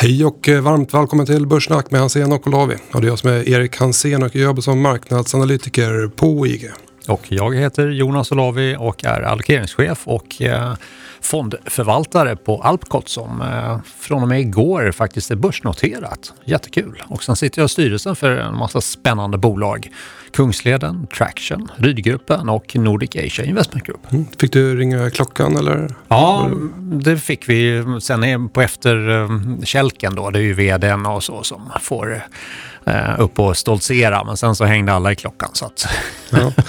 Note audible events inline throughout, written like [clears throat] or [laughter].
Hej och eh, varmt välkommen till Börssnack med Hansen och Olavi. Och det är jag som är Erik Hansen och jag jobbar som marknadsanalytiker på IG. Och jag heter Jonas Olavi och är allokeringschef och eh, fondförvaltare på Alpcot som eh, från och med igår faktiskt är börsnoterat. Jättekul. Och sen sitter jag i styrelsen för en massa spännande bolag. Kungsleden, Traction, Rydgruppen och Nordic Asia Investment Group. Mm. Fick du ringa klockan eller? Ja, det fick vi. Sen på efterkälken då, det är ju vdn och så som får eh, upp och stoltsera. Men sen så hängde alla i klockan. Så att... Ja. [laughs]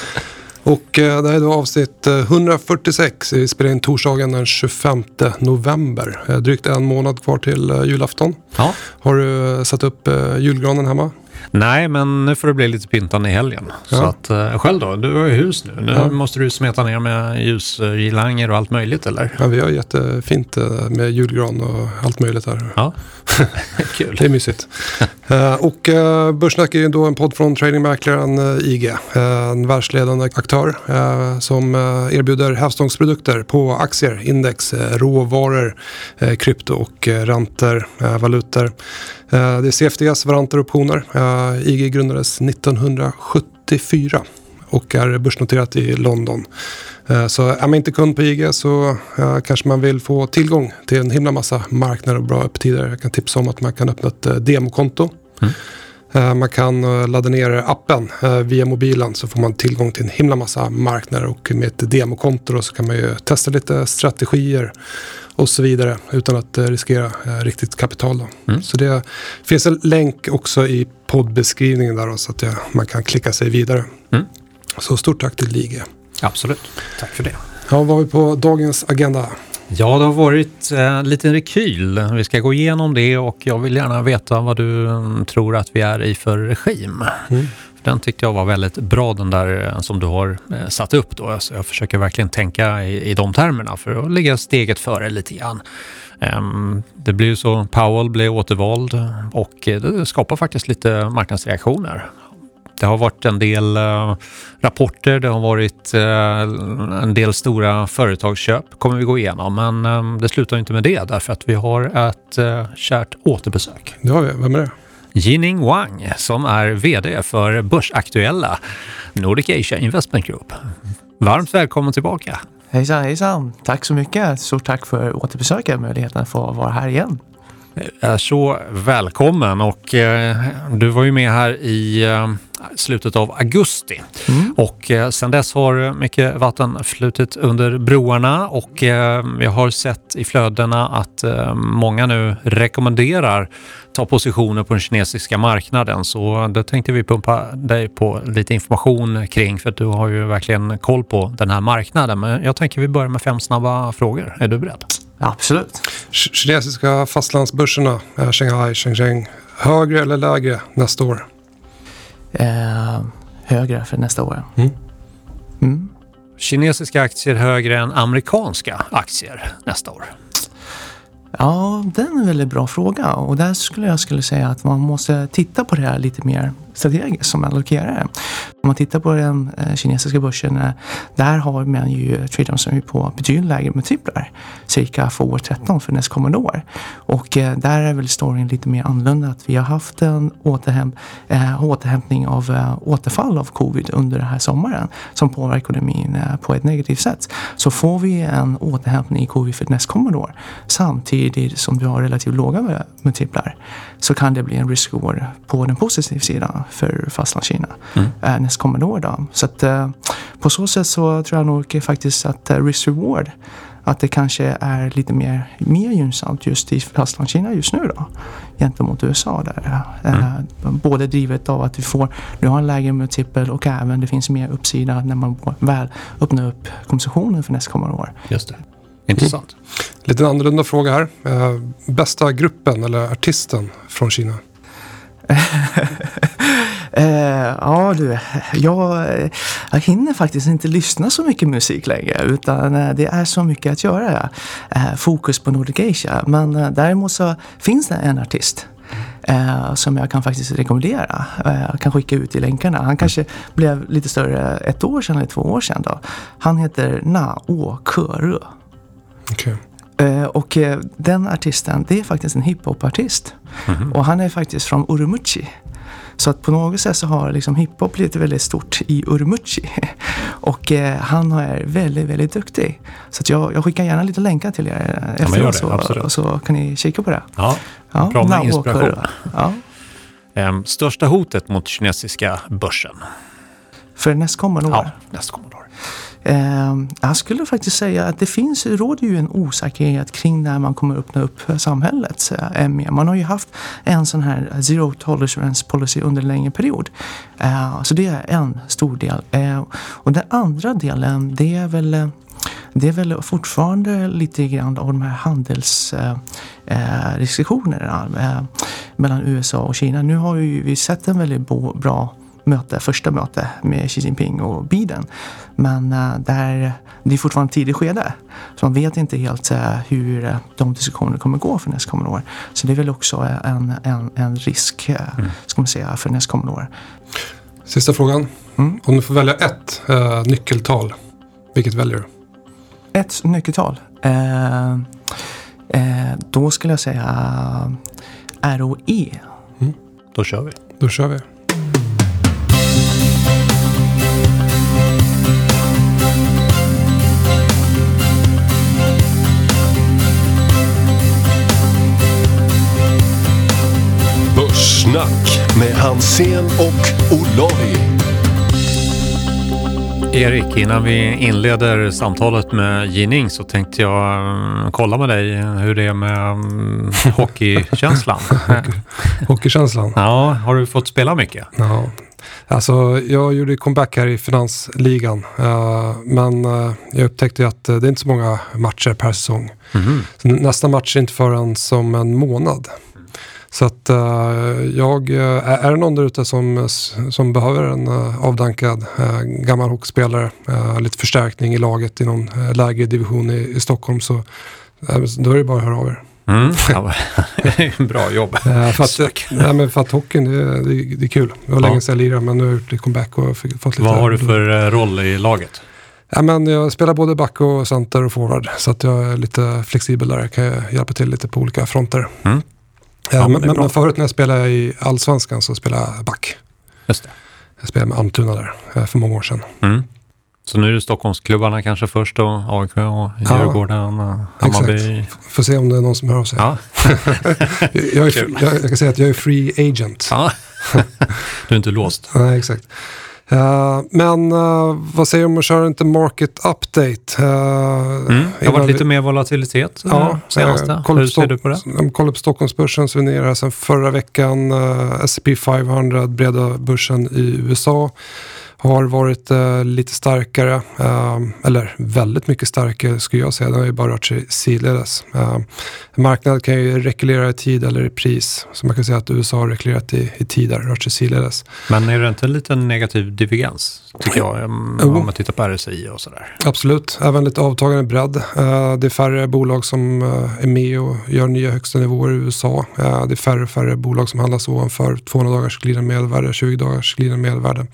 Och eh, det här är då avsnitt 146. Vi spelar in torsdagen den 25 november. Eh, drygt en månad kvar till eh, julafton. Ja. Har du satt upp julgranen hemma? Nej, men nu får det bli lite pyntande i helgen. Ja. Så att, uh, själv då? Du har ju hus nu. Nu ja. måste du smeta ner med ljusgirlanger och allt möjligt eller? Ja, vi har jättefint med julgran och allt möjligt här. Ja, [laughs] [laughs] kul. det är mysigt. uh, och Börssnack är ju då en podd från tradingmäklaren IG. en världsledande aktör som erbjuder hävstångsprodukter på aktier, index, råvaror, krypto och räntor, valutor. Eh, det är CFDs varanter och optioner. Eh, IG grundades 1974 och är börsnoterat i London. Eh, så är man inte kund på IG så kanske man vill få tillgång till en himla massa marknader och bra öppettider. Jag kan tipsa om att man kan öppna ett demokonto. Mm. Man kan ladda ner appen via mobilen så får man tillgång till en himla massa marknader och med ett demokonto så kan man ju testa lite strategier och så vidare utan att riskera riktigt kapital. Mm. Så det finns en länk också i poddbeskrivningen där då, så att man kan klicka sig vidare. Mm. Så stort tack till Lige. Absolut, tack för det. Ja, vad har vi på dagens agenda? Ja, det har varit en eh, liten rekyl. Vi ska gå igenom det och jag vill gärna veta vad du mm, tror att vi är i för regim. Mm. Den tyckte jag var väldigt bra den där eh, som du har eh, satt upp då. Alltså jag försöker verkligen tänka i, i de termerna för att ligga steget före lite grann. Um, det blir ju så, Powell blev återvald och det skapar faktiskt lite marknadsreaktioner. Det har varit en del uh, rapporter, det har varit uh, en del stora företagsköp kommer vi gå igenom. Men um, det slutar inte med det därför att vi har ett kärt återbesök. Det har vi. Vem är det? Jining Wang som är VD för börsaktuella Nordic Asia Investment Group. Varmt välkommen tillbaka. Hejsan hejsan! Tack så mycket! Stort tack för återbesöket, möjligheten att få vara här igen är så välkommen och eh, du var ju med här i eh, slutet av augusti. Mm. Och eh, sedan dess har mycket vatten flutit under broarna och eh, jag har sett i flödena att eh, många nu rekommenderar ta positioner på den kinesiska marknaden. Så det tänkte vi pumpa dig på lite information kring för att du har ju verkligen koll på den här marknaden. Men jag tänker vi börjar med fem snabba frågor. Är du beredd? Absolut. Kinesiska fastlandsbörserna, Shanghai, Shenzhen, högre eller lägre nästa år? eh, högre för nästa år. Mm. Mm. Kinesiska aktier högre än amerikanska aktier nästa år? Ja, det är en väldigt bra fråga och där skulle jag skulle säga att man måste titta på det här lite mer strategiskt som allokerare. Om man tittar på den eh, kinesiska börsen, eh, där har man ju trader som är på betydligt lägre multiplar. Cirka forward 13 för nästkommande år. Och eh, där är väl storyn lite mer annorlunda. Att vi har haft en återhäm äh, återhämtning av äh, återfall av covid under den här sommaren som påverkar ekonomin äh, på ett negativt sätt. Så får vi en återhämtning i covid för nästkommande år samtidigt som du har relativt låga multiplar så kan det bli en risk-reward på den positiva sidan för fastlandskina mm. äh, nästkommande år. Då. Så att, äh, på så sätt så tror jag nog faktiskt att äh, risk-reward att det kanske är lite mer, mer gynnsamt just i fastlandskina just nu då gentemot USA. Där. Mm. Eh, både drivet av att vi får, nu har en lägre multipel och även det finns mer uppsida när man väl öppnar upp konsumtionen för nästkommande år. Just det. Intressant. Mm. Lite annorlunda fråga här. Eh, bästa gruppen eller artisten från Kina? [laughs] eh, ja du, jag, jag hinner faktiskt inte lyssna så mycket musik längre utan eh, det är så mycket att göra. Eh, fokus på Nordic Asia. Men eh, däremot så finns det en artist Eh, som jag kan faktiskt rekommendera. Eh, jag kan skicka ut i länkarna. Han kanske blev lite större ett år sedan eller två år sedan. Då. Han heter Na Å Körö. Okay. Eh, och eh, den artisten, det är faktiskt en hiphopartist. Mm. Och han är faktiskt från Urumqi. Så att på något sätt så har liksom hiphop blivit väldigt stort i Urumqi. [laughs] Och eh, han är väldigt, väldigt duktig. Så att jag, jag skickar gärna lite länkar till er ja, efteråt så, så kan ni kika på det. Ja, ja bra med inspiration. Ja. Ehm, största hotet mot kinesiska börsen? För nästkommande år? Ja, nästkommande år. Eh, jag skulle faktiskt säga att det finns, råder ju en osäkerhet kring när man kommer öppna upp eh, samhället eh, mer. Man har ju haft en sån här zero tolerance policy under en längre period. Eh, så det är en stor del. Eh, och den andra delen det är väl eh, det är väl fortfarande lite grann av de här handelsrestriktionerna eh, eh, eh mellan USA och Kina. Nu har ju vi sett en väldigt bra möte, första möte med Xi Jinping och Biden. Men uh, där, det är fortfarande tidigt skede. Så man vet inte helt uh, hur uh, de diskussionerna kommer gå för nästkommande år. Så det är väl också en, en, en risk mm. ska man säga, för nästkommande år. Sista frågan. Mm. Om du får välja ett nyckeltal, vilket väljer du? Ett nyckeltal? då skulle jag säga ROE. Mm. Då kör vi. Då kör vi. Snack med Hansen och Olavi. Erik, innan vi inleder samtalet med Jining så tänkte jag mm, kolla med dig hur det är med mm, [laughs] hockeykänslan. [laughs] hockeykänslan? Ja, har du fått spela mycket? Ja, Alltså, jag gjorde comeback här i finansligan. Uh, men uh, jag upptäckte att uh, det är inte så många matcher per säsong. Mm -hmm. Nästa match är inte förrän som en månad. Så att uh, jag, uh, är det någon där ute som, som behöver en uh, avdankad gammal hockeyspelare, lite förstärkning i laget i någon lägre division i, i Stockholm så då är det bara att höra av er. Mm. Ja, [laughs] bra jobb. för, att, nej, men för att hockeyn, det, det, det är kul. Det var ja. länge sedan jag lirade men nu har jag gjort comeback och fått lite... Vad har du för roll i laget? Ja, men jag spelar både back och center och forward så att jag är lite flexibel där. Jag kan hjälpa till lite på olika fronter. Mm. Ja, men, men, men, förut när jag spelade i Allsvenskan så spelade jag back. Just det. Jag spelade med Almtuna där eh, för många år sedan. Mm. Så nu är det Stockholmsklubbarna kanske först och AIK och Djurgården och Hammarby. Exakt. Får se om det är någon som hör av sig. Ja. [laughs] jag, är, jag, jag, kan säga att jag är free agent. Ja. [laughs] du är inte låst. Nej, exakt. Uh, men uh, vad säger du om att köra inte market update? Uh, mm, det har varit lite mer volatilitet ja, senaste. Hur ser du på det? Kolla upp Stockholmsbörsen så vi är nere sen förra veckan. Uh, S&P 500, breda börsen i USA har varit eh, lite starkare, eh, eller väldigt mycket starkare skulle jag säga. Den har ju bara rört sig sidledes. Eh, marknaden kan ju reglera i tid eller i pris. Så man kan säga att USA har reglerat i, i tid där, rört sig sidledes. Men är det inte en liten negativ divergens, tycker jag, om oh. man tittar på RSI och sådär? Absolut, även lite avtagande bredd. Eh, det är färre bolag som eh, är med och gör nya högsta nivåer i USA. Eh, det är färre och färre bolag som handlas ovanför 200 dagars glidande medelvärde, 20 dagars glidande medelvärde.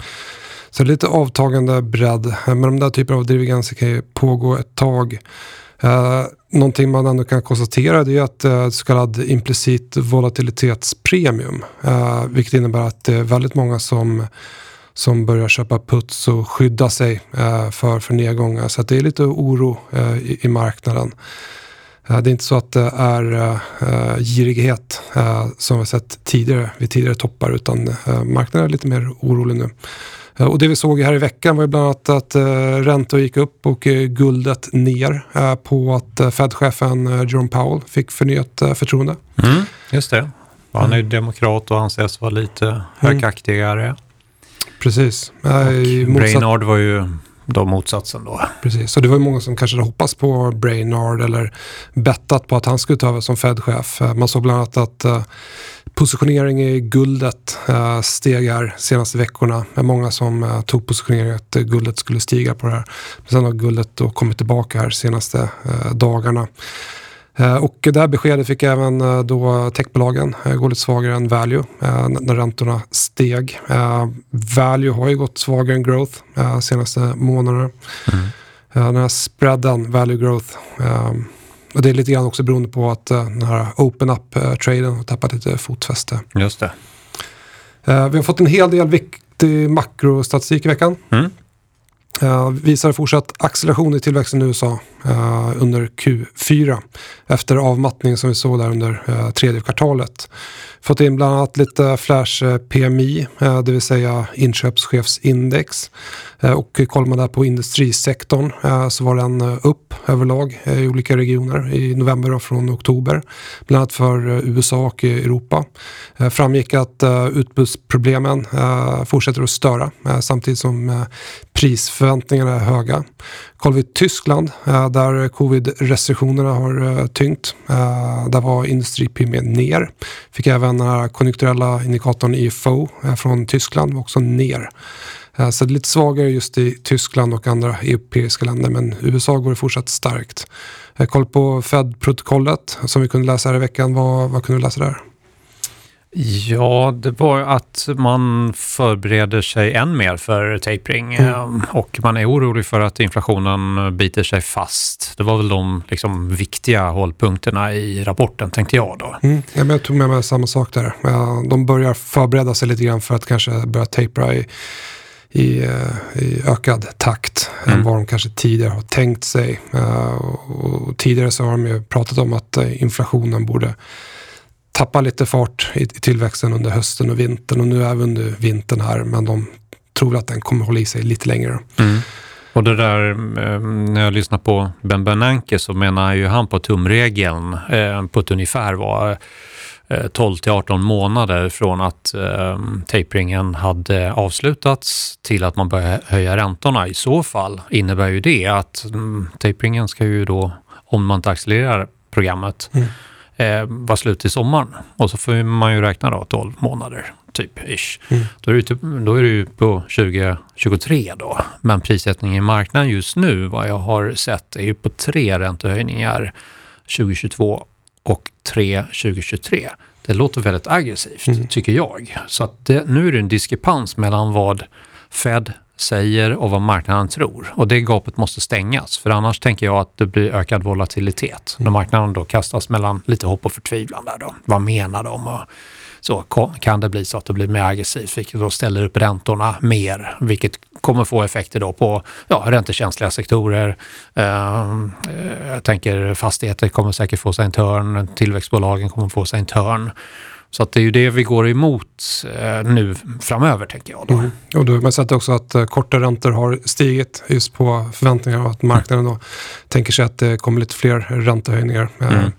Så lite avtagande bredd. Eh, men de där typerna av divergenser kan ju pågå ett tag. Eh, någonting man ändå kan konstatera är att eh, så kallad implicit volatilitetspremium. Eh, vilket innebär att det är väldigt många som som börjar köpa puts och skydda sig eh, för, för nedgångar. Så det är lite oro eh, i, i, marknaden. Eh, det är inte så att det är eh, eh girighet eh, som vi sett tidigare vid tidigare toppar utan marknaden är lite mer orolig nu. Eh, och det vi såg här i veckan var ju bland annat att uh, räntor gick upp och uh, guldet ner på att Fed-chefen Jerome Powell fick förnyat förtroende. Mm, just det. Han är ju demokrat och anses vara lite mm. högaktigare. Precis. Och Brainard var ju då motsatsen då. Precis, så det var ju många som kanske hade hoppats på Brainard eller bettat på att han skulle ta över som Fed-chef. Eh, man såg bland annat att eh, positionering i guldet eh, steg här senaste veckorna. Det många som tog positionering att guldet skulle stiga på det här. Men sen har guldet då kommit tillbaka här senaste dagarna. Och det här beskedet fick även då techbolagen gå lite svagare än value när räntorna steg. Value har ju gått svagare än growth senaste månaderna. Mm. Den här spreaden, value growth, och det är lite grann också beroende på att den här open up-traden har tappat lite fotfäste. Just det. Vi har fått en hel del viktig makrostatistik i veckan. Mm. Uh, visar fortsatt acceleration i tillväxten i USA uh, under Q4 efter avmattning som vi såg där under uh, tredje kvartalet. Fått in bland annat lite flash eh, PMI, eh, det vill säga inköpschefsindex. Eh, och kollar man där på industrisektorn så var den upp överlag i olika regioner i november och från oktober. Bland annat för USA och Europa. Framgick att utbudsproblemen fortsätter att störa samtidigt som prisförväntningarna är höga. Kollar vi Tyskland eh, där covid-restriktionerna har eh, tyngt. Eh, där var industri-PMI ner. Fick även den här konjunkturella indikatorn IFO från Tyskland också ner. Så det är lite svagare just i Tyskland och andra europeiska länder men USA går det fortsatt starkt. Koll på Fed-protokollet som vi kunde läsa här i veckan. Vad, vad kunde du läsa där? Ja, det var att man förbereder sig än mer för tapering mm. och man är orolig för att inflationen biter sig fast. Det var väl de liksom, viktiga hållpunkterna i rapporten, tänkte jag då. Mm. Ja, men jag tog med mig samma sak där. De börjar förbereda sig lite grann för att kanske börja tapera i i, eh, i, ökad takt mm. än vad de kanske tidigare har tänkt sig. och tidigare så har de ju pratat om att eh, inflationen borde tappa lite fart i, tillväxten under hösten och vintern och nu vi under vintern här men de tror att den kommer hålla i sig lite längre. Mm. Och det där, eh, när jag lyssnar på Ben Bernanke så menar ju han på tumregeln eh, på ett ungefär var 12 eh, till 18 månader från att eh, taperingen hade avslutats till att man började höja räntorna. I så fall innebär ju det att mm, taperingen ska ju då, om man inte accelererar programmet, mm eh, var slut i sommaren. Och så får man ju räkna då 12 månader, typ, ish. Mm. Då, är det, typ, då är det ju på 2023 då. Men prissättningen i marknaden just nu, vad jag har sett, är ju på tre räntehöjningar 2022 och tre 2023. Det låter väldigt aggressivt, mm. tycker jag. Så det, nu är det en diskrepans mellan vad Fed säger och vad marknaden tror. Och det gapet måste stängas, för annars tänker jag att det blir ökad volatilitet. När marknaden då kastas mellan lite hopp och förtvivlan där då. Vad menar de? Och så kan det bli så att det blir mer aggressivt, vilket då ställer upp räntorna mer, vilket kommer få effekter då på ja, räntekänsliga sektorer. Uh, jag tänker fastigheter kommer säkert få sig en törn, tillväxtbolagen kommer få sig en törn. Så att det är ju det vi går emot eh, nu framöver, tänker jag. Då. Mm. Och du har sett också att eh, korta räntor har stigit just på förväntningar och att marknaden då tänker sig att det kommer lite fler räntehöjningar. Eh, mm.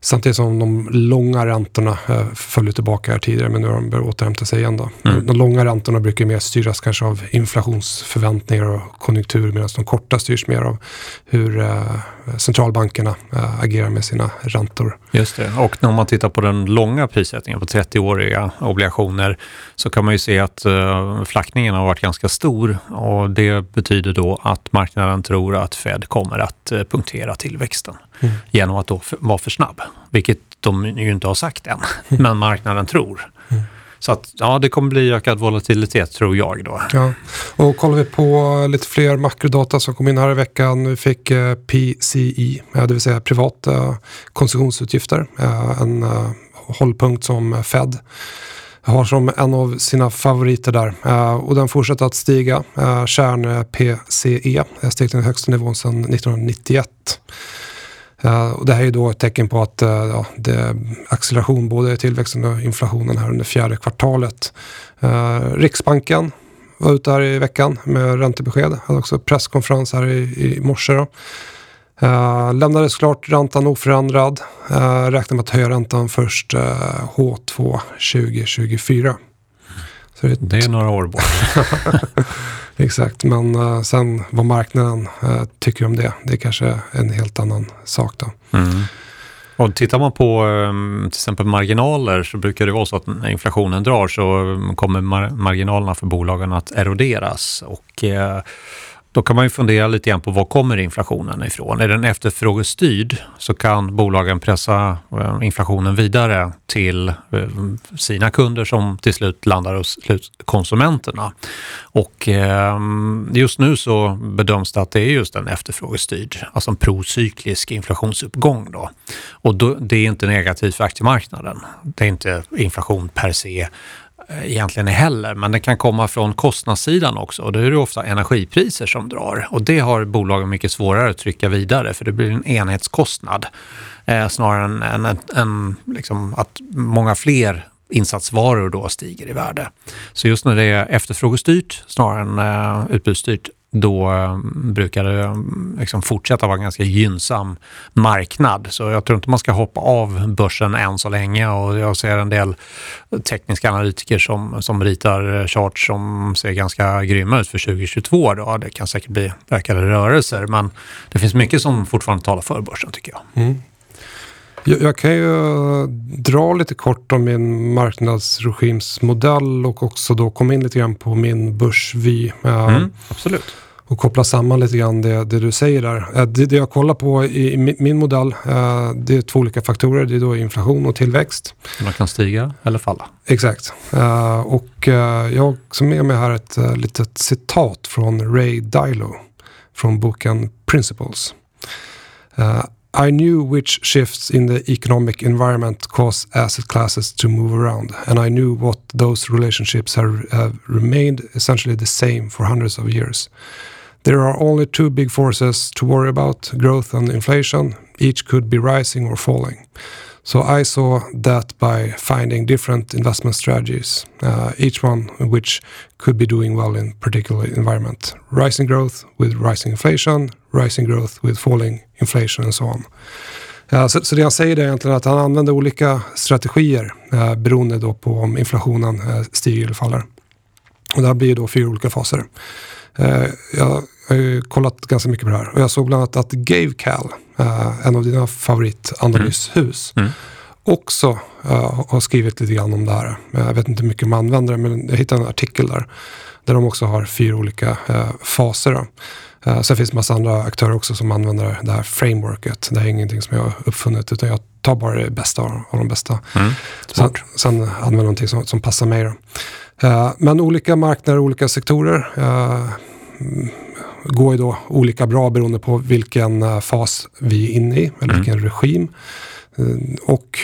Samtidigt som de långa räntorna eh, föll tillbaka här tidigare men nu har de börjat återhämta sig igen. Då. Mm. De långa räntorna brukar mer styras kanske av inflationsförväntningar och konjunktur medan de korta styrs mer av hur eh, centralbankerna äh, agerar med sina räntor. Just det, och när man tittar på den långa prissättningen på 30-åriga obligationer så kan man ju se att äh, flackningen har varit ganska stor och det betyder då att marknaden tror att Fed kommer att punktera tillväxten mm. genom att då vara för snabb, vilket de ju inte har sagt än, [laughs] men marknaden tror. Så att, ja, det kommer bli ökad volatilitet tror jag då. Ja. Och kollar vi på lite fler makrodata som kom in här i veckan. Vi fick eh, PCI, eh, det vill säga privata konsumtionsutgifter. Eh, en eh, hållpunkt som Fed har som en av sina favoriter där. och den fortsätter att stiga. Kärn-PCE steg till den högsta nivån sedan 1991. Uh, och det här är då ett tecken på att uh, ja, det är acceleration både i tillväxten och inflationen här under fjärde kvartalet. Uh, Riksbanken var ute här i veckan med räntebesked. Hade också presskonferens här i, i morse. Då. Uh, lämnade såklart räntan oförändrad. Uh, räknar med att höja räntan först uh, H2 2024. Så det, det är några år bort. [laughs] [laughs] Exakt, men uh, sen vad marknaden uh, tycker om det, det är kanske en helt annan sak då. Mm. Och tittar man på um, till exempel marginaler så brukar det vara så att när inflationen drar så ehm, kommer mar marginalerna för bolagen att eroderas. Och uh, då kan man ju fundera lite grann på var kommer inflationen ifrån? Är den efterfrågestyrd så kan bolagen pressa eh, inflationen vidare till eh, sina kunder som till slut landar hos konsumenterna. Och eh, just nu så bedöms det att det är just en efterfrågestyrd, alltså en procyklisk inflationsuppgång. Då. Och då, det är inte negativt för aktiemarknaden. Det är inte inflation per se Eh, egentligen är heller, men det kan komma från kostnadssidan också och då är det ofta energipriser som drar och det har bolagen mycket svårare att trycka vidare för det blir en enhetskostnad eh, snarare än, än, än liksom att många fler insatsvaror då stiger i värde. Så just när det är efterfrågestyrt snarare än eh, utbudsstyrt då eh, brukar det eh, liksom fortsätta vara en ganska gynnsam marknad. Så jag tror inte man ska hoppa av börsen än så länge och jag ser en del tekniska analytiker som, som ritar eh, charts som ser ganska grymma ut för 2022. Då. Det kan säkert bli ökade rörelser men det finns mycket som fortfarande talar för börsen tycker jag. Mm. Jag, jag kan ju dra lite kort om min marknadsregimsmodell och också då komma in lite grann på min börsvy. Mm, absolut och koppla samman lite grann det, det du säger där. Eh, det, det jag kollar på i, min modell, eh, det är två olika faktorer. Det är då inflation och tillväxt. Man kan stiga eller falla. Exakt. Eh, och jag har också med mig här ett litet citat från Ray Dilo från boken Principles. I knew which shifts in the economic environment cause asset classes to move around, and I knew what those relationships have, have remained essentially the same for hundreds of years. There are only two big forces to worry about growth and inflation. Each could be rising or falling. So I saw that by finding different investment strategies, uh, each one which could be doing well in particular environment. Rising growth with rising inflation, rising growth with falling inflation and so on. Uh, så, så, det han säger är egentligen att han använder olika strategier uh, beroende då på om inflationen uh, stiger eller faller. Och det här blir då fyra olika faser. Uh, jag jag har ju kollat ganska mycket på det här och jag såg bland annat att GaveCal, uh, en av dina favoritanalyshus, mm. Mm. också uh, har skrivit lite grann om det här. Jag vet inte hur mycket man använder det, men jag hittade en artikel där. Där de också har fyra olika uh, faser. Då. Uh, sen finns det massa andra aktörer också som använder det här frameworket. Det är ingenting som jag har uppfunnit utan jag tar bara det bästa av, de bästa. Mm. Sen, sen använder jag någonting som, som passar mig. Då. men olika marknader, olika sektorer går ju då olika bra beroende på vilken eh, fas vi är inne i, eller mm. vilken regim. Eh, och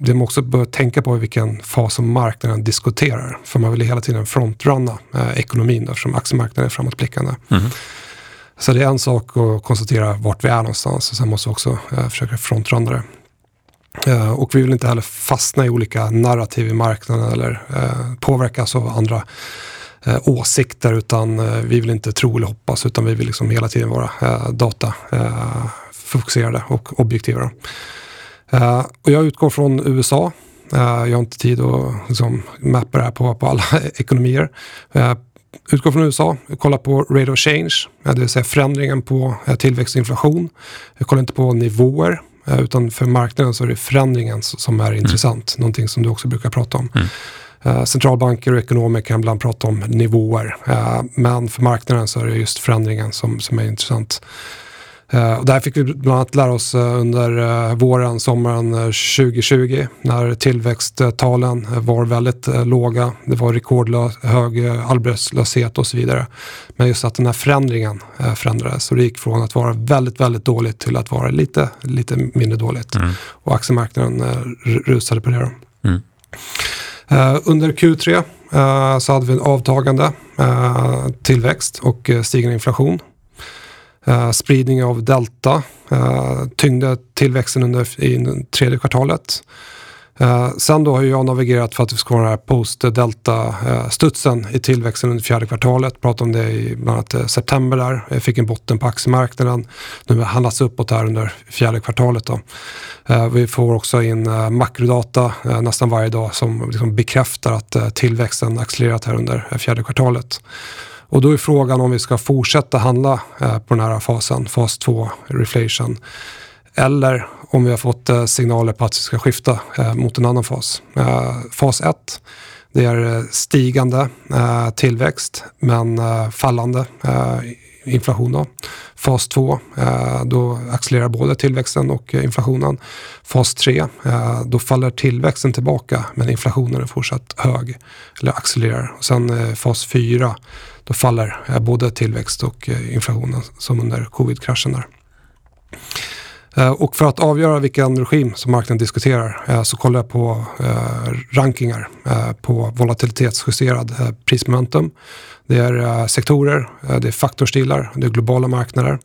det man också bör tänka på är vilken fas som marknaden diskuterar. För man vill hela tiden frontrunna eh, ekonomin eftersom aktiemarknaden är framåtblickande. Mm. Så det är en sak att konstatera vart vi är någonstans och sen måste vi också eh, försöka frontrunna det. Eh, och vi vill inte heller fastna i olika narrativ i marknaden eller påverkas av andra eh, åsikter utan eh, vi vill inte tro eller hoppas utan vi vill liksom hela tiden vara eh, datafokuserade eh, och objektiva. Eh, och jag utgår från USA. Eh, jag har inte tid att liksom, mappa det här på, på alla [laughs] ekonomier. Utgår från USA, kolla på rate of change, det vill säga förändringen på tillväxt och inflation. Jag kollar inte på nivåer, utan för marknaden så är det förändringen som är mm. intressant. Någonting som du också brukar prata om. Mm. Eh, centralbanker och ekonomer kan ibland prata om nivåer. Eh, men för marknaden så är det just förändringen som, som är intressant. Uh, och där fick vi bland annat lära oss under våren, sommaren 2020 när tillväxttalen var väldigt låga. Det var rekordhög arbetslöshet och så vidare. Men just att den här förändringen förändrades och det gick från att vara väldigt, väldigt dåligt till att vara lite, lite mindre dåligt. Mm. Och aktiemarknaden rusade på det. Mm. Eh, under Q3 eh, så hade vi en avtagande eh, tillväxt och stigande inflation. spridning av delta tyngde tillväxten under i tredje kvartalet. Eh, sen då har jag navigerat för att vi ska ha den här post-delta-studsen i tillväxten under fjärde kvartalet. Pratade om det i bland annat eh, september där. Jag fick en botten på aktiemarknaden. Nu har handlats uppåt här under fjärde kvartalet. Då. Eh, vi får också in eh, makrodata eh, nästan varje dag som liksom bekräftar att eh, tillväxten accelererat här under eh, fjärde kvartalet. Och då är frågan om vi ska fortsätta handla eh, på den här fasen, fas 2, reflation. Eller om vi har fått eh, signaler på att vi ska skifta eh, mot en annan fas. Eh, fas 1 det är stigande tillväxt men fallande inflation. Då. Fas 2, då accelererar både tillväxten och inflationen. Fas 3, då faller tillväxten tillbaka men inflationen är fortsatt hög, eller accelererar. Och sen fas 4, då faller både tillväxt och inflationen som under covid-kraschen där. Eh, och för att avgöra vilken regim som marknaden diskuterar eh, så kollar jag på eh, rankingar på volatilitetsjusterad prismomentum. Det är sektorer, det är faktorstilar, det är globala marknader.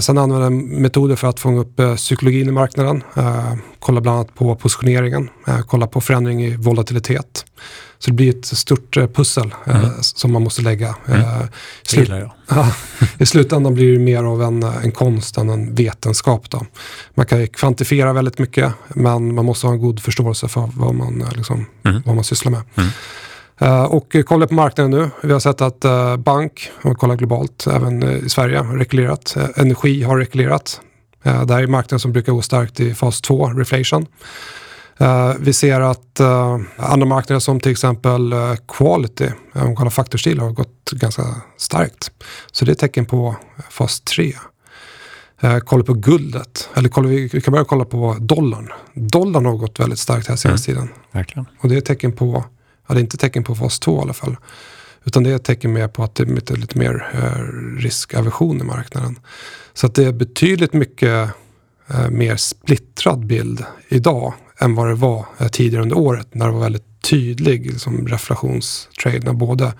Sen använder jag metoder för att fånga upp psykologin i marknaden. Kolla bland annat på positioneringen, kolla på förändring i volatilitet. Så det blir ett stort eh, pussel eh, mm. som man måste lägga. Mm. Eh, gillar jag. [laughs] I slutändan blir det mer av en, en konst än en vetenskap. Då. Man kan kvantifiera väldigt mycket men man måste ha en god förståelse för vad man, liksom, mm. vad man sysslar med. Uh, och kolla på marknaden nu. Vi har sett att uh, bank, om vi kollar globalt, även uh, i Sverige, har reglerat. energi har reglerat. det här är marknaden som brukar gå starkt i fas 2, reflation. Vi ser att andra marknader som till exempel Quality, om man kollar faktorstil, har gått ganska starkt. Så det är ett tecken på fas 3. Uh, kolla på guldet, eller kolla, vi kan börja kolla på dollarn. Dollarn har gått väldigt starkt här senaste mm. tiden. Verkligen. Och det är ett tecken på, det är inte tecken på fas 2 i alla fall. Utan det är ett tecken mer på att det är lite mer riskaversion i marknaden. Så att det är betydligt mycket mer splittrad bild idag än vad det var eh, tidigare under året när det var väldigt tydlig liksom, reflationstrade när både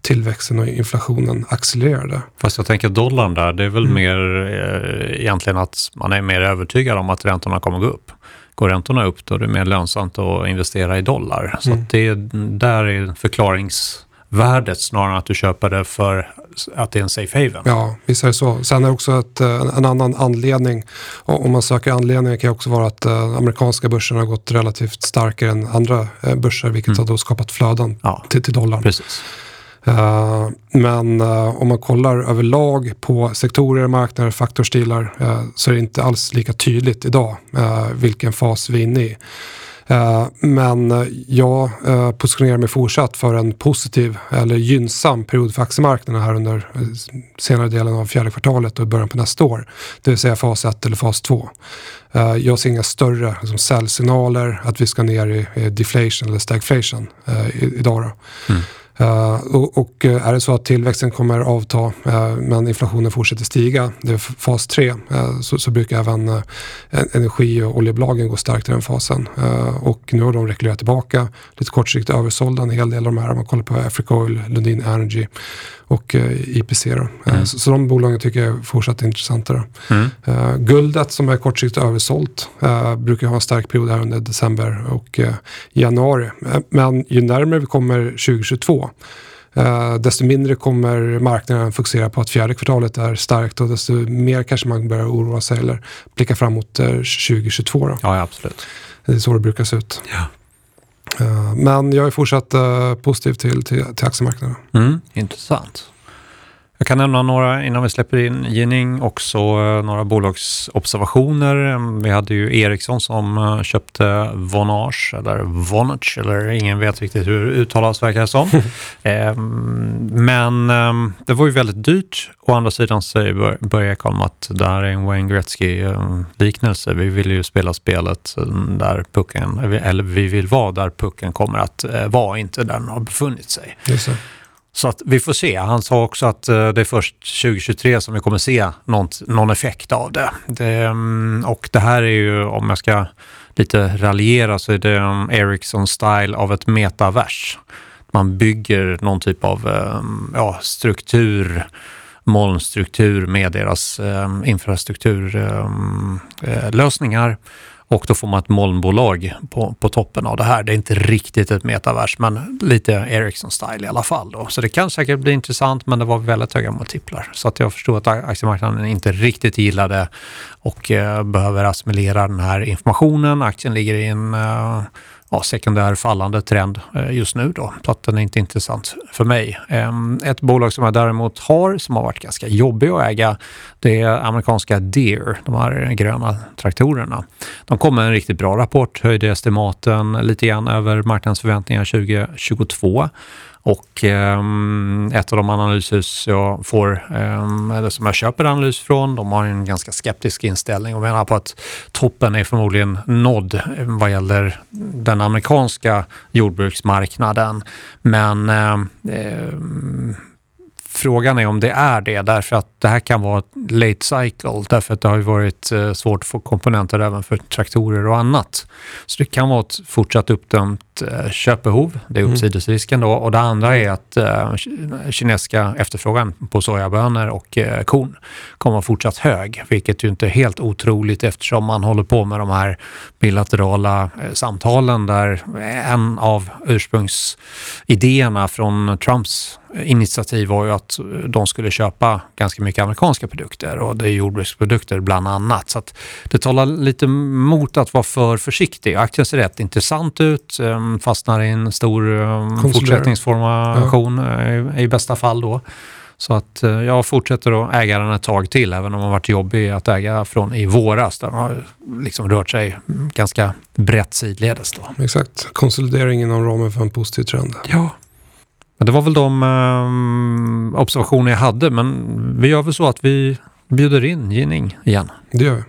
tillväxten och inflationen accelererade. Fast jag tänker dollarn där, det är väl mm. mer eh, egentligen att man är mer övertygad om att räntorna kommer gå upp. Går räntorna upp då är det mer lönsamt att investera i dollar. Så mm. det där är förklarings värdet snarare än att du köper det för att det är en safe haven. Ja, visst är det så. Sen är det också ett, eh, en annan anledning. Om man söker anledningar kan också vara att uh, amerikanska börsen har gått relativt starkare än andra uh, börser vilket mm. har då skapat flöden ja, till, till dollarn. Precis. Uh, men uh, om man kollar överlag på sektorer, marknader, faktorstilar uh, så är det inte alls lika tydligt idag vilken fas vi är inne i. Men jag positionerar mig fortsatt för en positiv eller gynnsam period för aktiemarknaden här under senare delen av fjärde kvartalet och början på nästa år. Det vill säga fas 1 eller fas 2. Jag ser inga större liksom, säljsignaler att vi ska ner i deflation eller stagflation idag. Då. Mm. Eh, och, eh, är det så att tillväxten kommer avta eh, men inflationen fortsätter stiga, det är fas 3, så, så, brukar även energi och oljebolagen gå starkt i den fasen. och nu har de rekylerat tillbaka, lite kortsiktigt översålda en hel del av de här, om man kollar på Africa Oil, Lundin Energy och IPC. Mm. Så, så, de bolagen tycker jag är fortsatt intressanta. Mm. guldet som är kortsiktigt översålt brukar ha en stark period här under december och januari. men ju närmare vi kommer 2022 Uh, desto mindre kommer marknaden fokusera på att fjärde kvartalet är starkt och desto mer kanske man börjar oroa sig eller blicka framåt uh, 2022. Då. Ja, absolut. Det är så det brukar se ut. Ja. Eh, men jag är fortsatt eh, positiv till, till, till aktiemarknaden. Mm, intressant. Jag kan nämna några, innan vi släpper in Ginning, också eh, några bolagsobservationer. Vi hade ju Ericsson som eh, köpte Vonage, eller Vonage, eller ingen vet riktigt hur det uttalas verkar det som. [laughs] Ehm, men ehm, det var ju väldigt dyrt. Å andra sidan säger Börje Ekholm att det här är en Wayne Gretzky-liknelse. Vi vill ju spela spelet där pucken, eller vi vill vara där pucken kommer att eh, vara, inte där den har befunnit sig. Så att vi får se. Han sa också att eh, det är först 2023 som vi kommer se någon, någon effekt av det. det. Mm, och det här är ju, om jag ska lite raljera, så är det mm, Ericsson-style av ett metavers. Man bygger någon typ av eh, ja, struktur, molnstruktur med deras eh, um, infrastrukturlösningar. Och då får man ett molnbolag på, på toppen av det här. Det är inte riktigt ett metavers, men lite Ericsson-style i alla fall. Då. Så det kan säkert bli intressant, men det var väldigt höga multiplar. Så att jag förstår att aktiemarknaden inte riktigt gillar det och eh, behöver assimilera den här informationen. Aktien ligger i en eh, ja, sekundär fallande trend eh, just nu då, så att den är inte intressant för mig. Ehm, ett bolag som jag däremot har, som har varit ganska jobbig att äga, det är amerikanska Deere, de här gröna traktorerna. De kom med en riktigt bra rapport, höjde estimaten lite grann över marknadsförväntningar 2022 och ehm, ett av de analyshus jag får, ehm, eller som jag köper analys från, de har en ganska skeptisk inställning och menar på att toppen är förmodligen nådd ehm, vad gäller den amerikanska jordbruksmarknaden. Men Frågan är om det är det, därför att det här kan vara ett late cycle, därför att det har ju varit eh, svårt att få komponenter även för traktorer och annat. Så det kan vara ett fortsatt uppdömt eh, köpbehov, det är mm. uppsidesrisken då. Och det andra är att eh, kinesiska efterfrågan på sojabönor och korn kommer att fortsatt hög, vilket ju inte är helt otroligt eftersom man håller på med de här bilaterala samtalen där en av ursprungsidéerna från Trumps initiativ var ju att de skulle köpa ganska mycket amerikanska produkter och det är jordbruksprodukter bland annat. Så att det talar lite mot att vara för försiktig. Aktien ser rätt intressant ut, ehm, fastnar i en stor ehm, fortsättningsformation ja. Eh, i bästa fall då. Så att eh, jag fortsätter att äga den ett tag till, även om den har varit jobbig att äga från i våras. Den har liksom rört sig ganska brett sidledes. Då. Exakt, konsolidering inom ramen för en positiv trend. Ja, men det var väl de eh, observationer jag hade, men vi gör väl så att vi bjuder in Ginning igen. Det gör vi.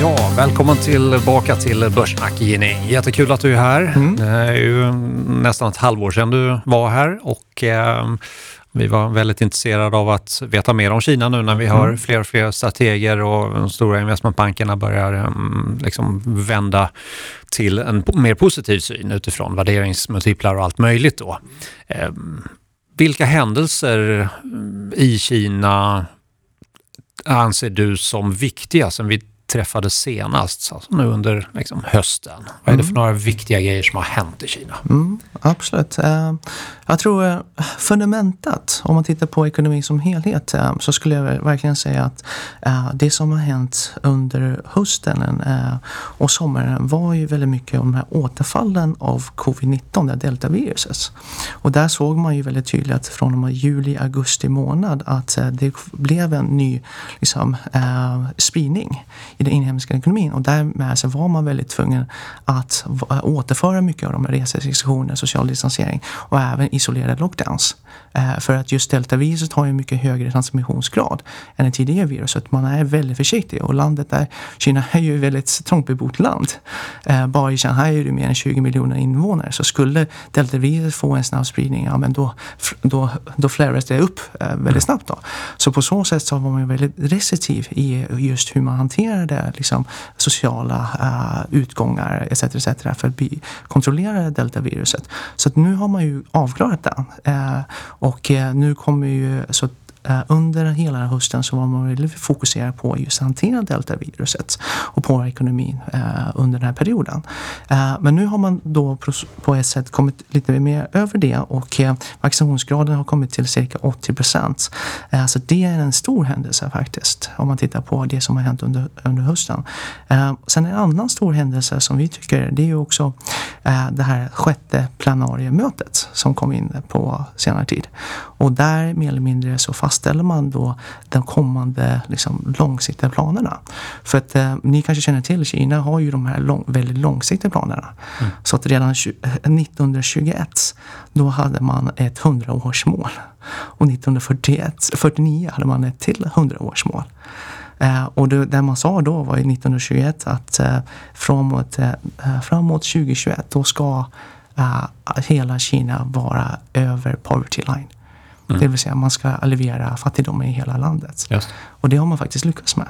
Ja, välkommen tillbaka till Börssnack Ginning. Jättekul att du är här. Mm. Det är ju nästan ett halvår sedan du var här och eh, vi var väldigt intresserade av att veta mer om Kina nu när vi har mm. fler och fler strateger och de stora investmentbankerna börjar um, liksom vända till en mer positiv syn utifrån värderingsmultiplar och allt möjligt. Då. Um, vilka händelser i Kina anser du som viktiga sen vi träffades senast, alltså nu under liksom, hösten? Vad är det för mm. några viktiga grejer som har hänt i Kina? Mm, absolut. Uh, jag tror uh, fundamentet, om man tittar på ekonomin som helhet, uh, så skulle jag verkligen säga att det som har hänt under hösten och sommaren var ju väldigt mycket om de här återfallen av covid-19, det deltaviruset. Och där såg man ju väldigt tydligt från och med juli, augusti månad att det blev en ny liksom, spridning i den inhemska ekonomin och därmed så var man väldigt tvungen att återföra mycket av de här reserestriktioner, social distansering och även isolerade lockdowns. Eh, för att just deltaviruset har ju mycket högre transmissionsgrad än det tidigare viruset. Man är väldigt försiktig och landet där, Kina är ju ett väldigt trångbebott land. Eh, bara i Shanghai är det mer än 20 miljoner invånare. Så skulle deltaviruset få en snabb spridning, ja men då, då, då fläras det upp eh, väldigt snabbt. Då. Så på så sätt så var man väldigt restriktiv i just hur man hanterar kontrollerade liksom, sociala uh, utgångar etc. etc. för att kontrollera deltaviruset. Så att nu har man ju avklarat det. Uh, och uh, nu kommer ju så Eh, under hela hösten så var man väldigt fokuserad på just att hantera deltaviruset och påverka ekonomin eh, under den här perioden. Eh, men nu har man då på ett sätt kommit lite mer över det och vaccinationsgraden har kommit till cirka 80 procent. Så det är en stor händelse faktiskt om man tittar på det som har hänt under, under hösten. Sen en annan stor händelse som vi tycker det är ju också det här sjätte planariemötet som kom in på senare tid. Och där mer eller mindre så fast fastställer man då de kommande liksom, långsiktiga planerna. För att eh, ni kanske känner till, Kina har ju de här lång, väldigt långsiktiga planerna. Mm. Så att redan 1921 eh, då hade man ett 100-årsmål. Och 1949 hade man ett till 100-årsmål. Eh, och det, det, man sa då var 1921 att eh, framåt, eh, framåt 2021 då ska eh, hela Kina vara över poverty line. Mm. Det vill säga man ska alleviera fattigdomen i hela landet. Just. Och det har man faktiskt lyckats med.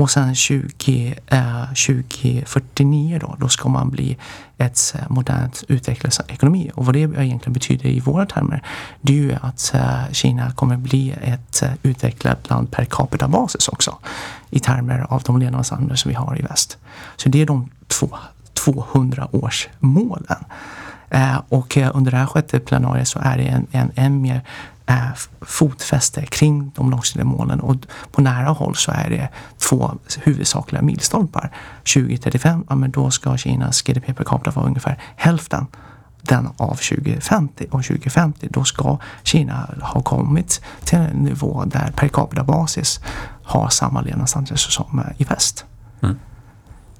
Och sen 20, eh, 2049 då, då ska man bli ett eh, modernt utvecklad ekonomi. Och vad det egentligen betyder i våra termer, det är ju att eh, Kina kommer bli ett eh, utvecklat land per capita basis också. I termer av de levnadsstandarder som vi har i väst. Så det är de två 200 årsmålen. Eh, och eh, under det här sjätte plenariet så är det en, en, en mer eh, fotfäste kring de långsiktiga målen och på nära håll så är det två huvudsakliga milstolpar. 2035, ja men då ska Kinas GDP per capita vara ungefär hälften den av 2050 och 2050 då ska Kina ha kommit till en nivå där per capita basis har samma levnadsstandard som eh, i väst. Mm.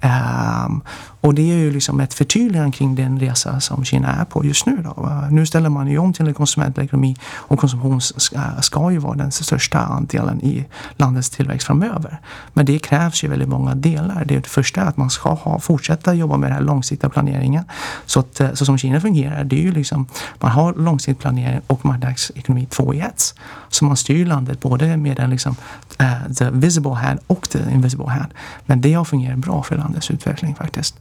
Um, och det är ju liksom ett förtydligande kring den resa som Kina är på just nu. Då. Nu ställer man ju om till en konsumentekonomi och konsumtion ska, ska ju vara den största andelen i landets tillväxt framöver. Men det krävs ju väldigt många delar. Det, är det första är att man ska ha, fortsätta jobba med den här långsiktiga planeringen. Så, att, eh, så som Kina fungerar, det är ju liksom man har långsiktig planering och marknadsekonomi två i ett. Så man styr landet både med den liksom, uh, the visible hand och the invisible hand. Men det har fungerat bra för landets utveckling faktiskt.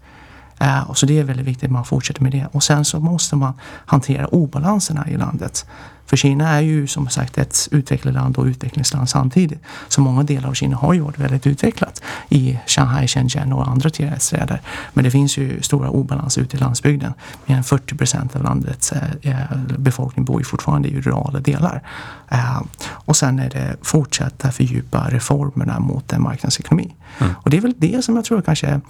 Uh, och så det är väldigt viktigt att man fortsätter med det. Och sen så måste man hantera obalanserna i landet. För Kina är ju som sagt ett utvecklingsland och utvecklingsland samtidigt. Så många delar av Kina har ju varit väldigt utvecklat i Shanghai, Shenzhen och andra städer. Men det finns ju stora obalanser ute i landsbygden. Mer än 40 procent av landets eh, befolkning bor ju fortfarande i rurala delar. Eh, och sen är det fortsätta fördjupa reformerna mot en marknadsekonomi. Mm. Och det är väl det som jag tror kanske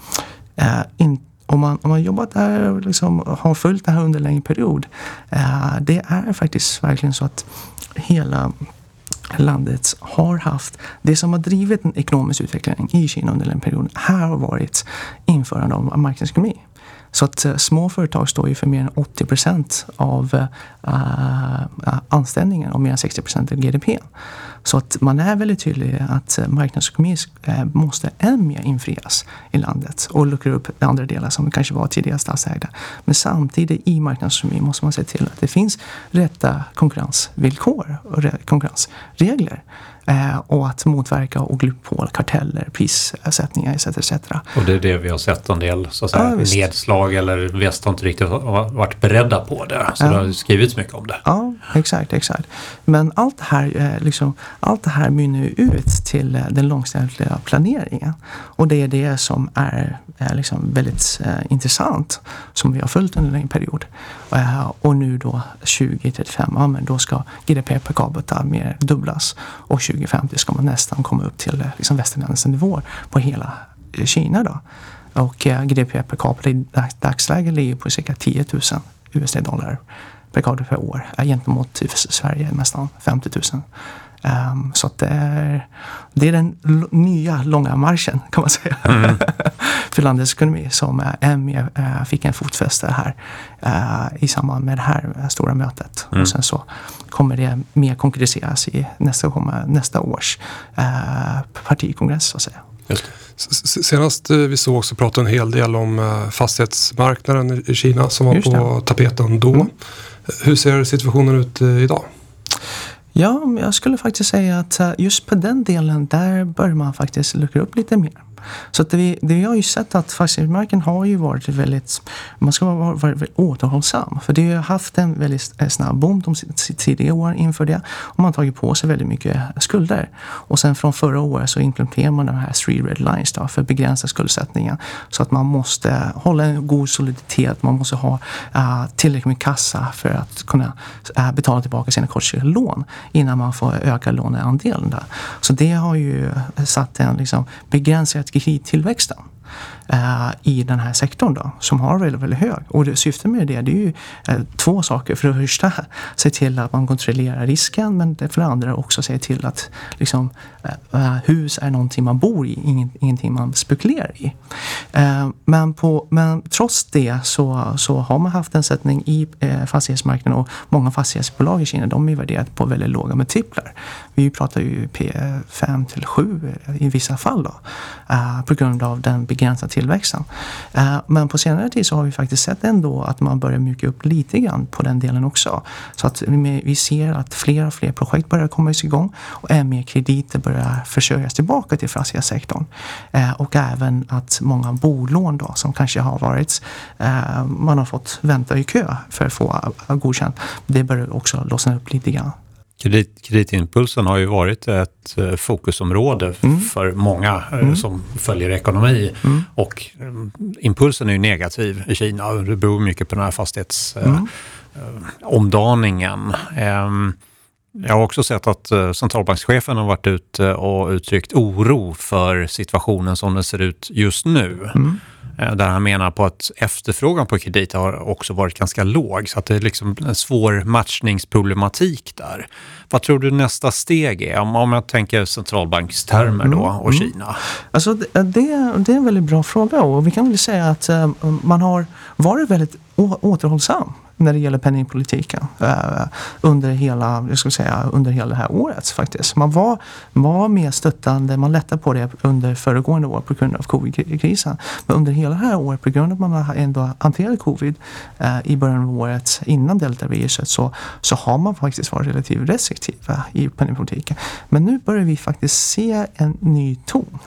eh, inte om man, om man jobbat där och liksom har följt det här under en längre period. Eh, det är faktiskt verkligen så att hela landet har haft, det som har drivit en ekonomisk utveckling i Kina under en period här har varit införande av marknadsekonomi. Så att uh, små företag står ju för mer än 80 procent av uh, anställningen och mer än 60 procent av GDP. Så att man är väldigt tydlig att marknadsekonomi måste än mer infrias i landet och luckra upp andra delar som kanske var tidigare statsägda. Men samtidigt i marknadsekonomi måste man se till att det finns rätta konkurrensvillkor och konkurrensregler och att motverka oligopol, karteller, prissättningar etc. etc. Och det är det vi har sett en del så att säga, ja, nedslag eller väst har inte riktigt varit beredda på det. Så ja. det har skrivits mycket om det. Ja, exakt, exakt. Men allt det här, eh, liksom, allt det här mynnar ut till eh, den långsiktiga planeringen. Och det är det som är, liksom väldigt eh, intressant som vi har följt under en period. Eh, och nu då 2035, ja, men då ska GDP per capita mer dubblas. Och 2050 ska man nästan komma upp till eh, liksom västerländska nivåer på hela eh, Kina. Då. Och eh, GDP per capita i dagsläget ligger på cirka 10 000 USD-dollar per capita per år. Gentemot Sverige nästan 50 000. Um, så det är, det är den nya långa marschen kan man säga. Mm. [laughs] för landets ekonomi som uh, ME uh, fick en fotfäste här uh, i samband med det här stora mötet. Mm. Och sen så kommer det mer konkretiseras i nästa, nästa års uh, partikongress så att säga. Senast vi såg så pratade en hel del om fastighetsmarknaden i Kina som var på tapeten då. Mm. Hur ser situationen ut idag? Ja, jag skulle faktiskt säga att eh, just på den delen där bör man faktiskt luckra upp lite mer. Så att det, det vi har ju sett att fastighetsmarknaden har ju varit väldigt, man ska vara väldigt återhållsam. För det har haft en väldigt eh, snabb boom de tidigare åren inför det. Och man har tagit på sig väldigt mycket eh, skulder. Och sen från förra året så implementerar man de här three red lines då, för att begränsa skuldsättningen. Så att man måste hålla en god soliditet, man måste ha uh, tillräckligt med kassa för att kunna uh, betala tillbaka sina kortsiktiga lån innan man får öka låneandelen. Där. Så det har ju satt en liksom, begränsad kredittillväxten eh, i den här sektorn då, som har väldigt, väldigt hög. Och det, syftet med det, det är ju eh, två saker. För det första, se till att man kontrollerar risken, men det, för det andra också se till att liksom, eh, eh hus är någonting man bor i, ingen, ingenting man spekulerar i. Eh, men, på, men trots det så, så har man haft en sättning i eh, fastighetsmarknaden och många fastighetsbolag i Kina, de är värderade på väldigt låga multiplar. Vi pratar ju P5 till 7 i vissa fall då, eh, på grund av den begränsa tillväxten. Eh, men på senare tid så har vi faktiskt sett ändå att man börjar mjuka upp lite grann på den delen också. Så att vi ser att fler och fler projekt börjar komma igång och än mer krediter börjar försörjas tillbaka till fastighetssektorn. sektorn. Eh, och även att många bolån då som kanske har varit, eh, man har fått vänta i kö för att få godkänt. Det börjar också lossna upp lite grann. Kredit, kreditimpulsen har ju varit ett eh, fokusområde mm. för många eh, mm. som följer ekonomi. Mm. Och mm, impulsen är ju negativ i Kina. Det beror mycket på den här fastighetsomdaningen. Eh, mm. ehm, jag har också sett att centralbankschefen har varit ute och uttryckt oro för situationen som den ser ut just nu. Mm. Eh, där han menar på att efterfrågan på kredit har också varit ganska låg så att det är liksom en svår matchningsproblematik där. Vad tror du nästa steg är om, om jag tänker centralbankstermer då mm, och mm. Kina? Alltså det, det, är en väldigt bra fråga och vi kan väl säga att eh, man har varit väldigt återhållsam när det gäller penningpolitiken eh, under, hela, jag ska säga, under hela det här året faktiskt. Man var, var mer stöttande, man lättade på det under föregående år på grund av covid-krisen. Men under hela det här året på grund av att man ändå hanterade covid eh, i början av året innan deltaviruset så, så har man faktiskt varit relativt restriktiv i penningpolitiken. Men nu börjar vi faktiskt se en ny ton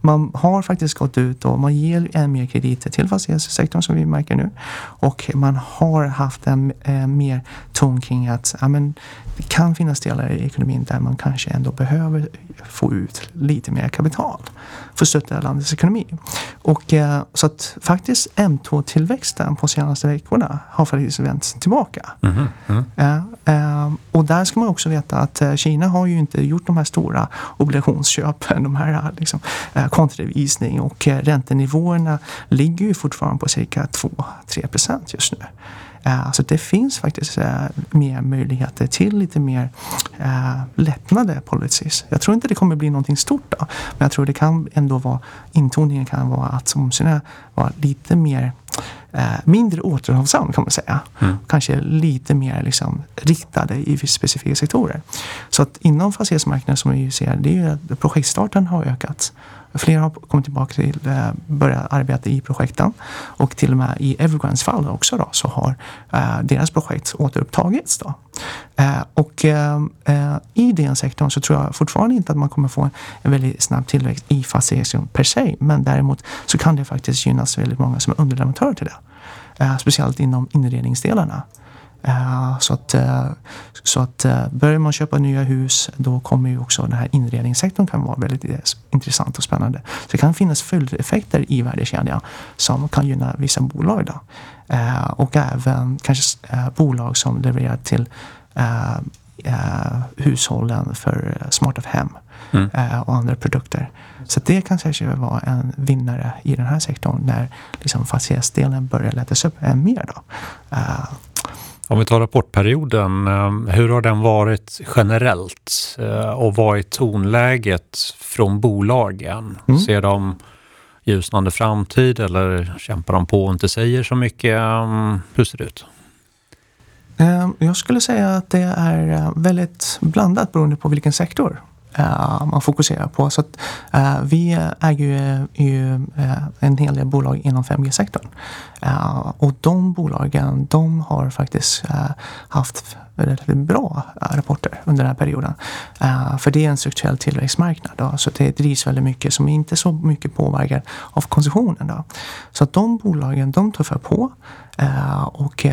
man har faktiskt gått ut och man ger än mer krediter till fastighetssektorn som vi märker nu. Och man har haft en eh, mer ton kring att ja, men, det kan finnas delar i ekonomin där man kanske ändå behöver få ut lite mer kapital för att stötta landets ekonomi. Och eh, så att faktiskt M2-tillväxten på senaste veckorna har faktiskt vänt tillbaka. Mm -hmm. eh, eh, och där ska man också veta att eh, Kina har ju inte gjort de här stora obligationsköpen, de här liksom, eh, kontrarevisning och eh, räntenivåerna ligger ju fortfarande på cirka 2-3 procent just nu. Eh, så det finns faktiskt eh, mer möjligheter till lite mer eh, lättnader policies. Jag tror inte det kommer bli någonting stort då. Men jag tror det kan ändå vara, intoningen kan vara att momsen var lite mer mindre återhållsam kan man säga. Mm. Kanske lite mer liksom, riktade i specifika sektorer. Så att inom fastighetsmarknaden som vi ser, det är ju att projektstarten har ökat. Flera har kommit tillbaka till eh, börja arbeta i projekten och till och med i Evergrands fall också då, så har eh, deras projekt återupptagits. Då. Eh, och eh, eh, i den sektorn så tror jag fortfarande inte att man kommer få en väldigt snabb tillväxt i fastighetssektorn per se. Men däremot så kan det faktiskt gynnas väldigt många som är underleverantörer till det. Eh, speciellt inom inredningsdelarna. Eh, så att, eh, så att eh, börjar man köpa nya hus då kommer ju också den här inredningssektorn kan vara väldigt intressant och spännande. Så det kan finnas följdeffekter i värdekedjan som kan gynna vissa bolag. Då. Och även kanske bolag som levererar till hushållen för smarta hem mm. och andra produkter. Så det kan säkert vara en vinnare i den här sektorn när liksom fastighetsdelen börjar lättas upp än mer. Då. Om vi tar rapportperioden, eh, hur har den varit generellt eh, och vad är tonläget från bolagen? Mm. Ser de ljusnande framtid eller kämpar de på och inte säger så mycket? Mm, hur ser det ut? Eh, jag skulle säga att det är väldigt blandat beroende på vilken sektor Eh, man fokuserar på. Så att, uh, vi äger ju, ju uh, en hel del bolag inom 5G-sektorn. och de bolagen, de har faktiskt haft relativt bra eh, rapporter under den här perioden. Eh, för det är en strukturell tillväxtmarknad. Då, så det drivs väldigt mycket som inte så mycket påverkar av konsumtionen. Då. Så att de bolagen, de tuffar på. Eh, och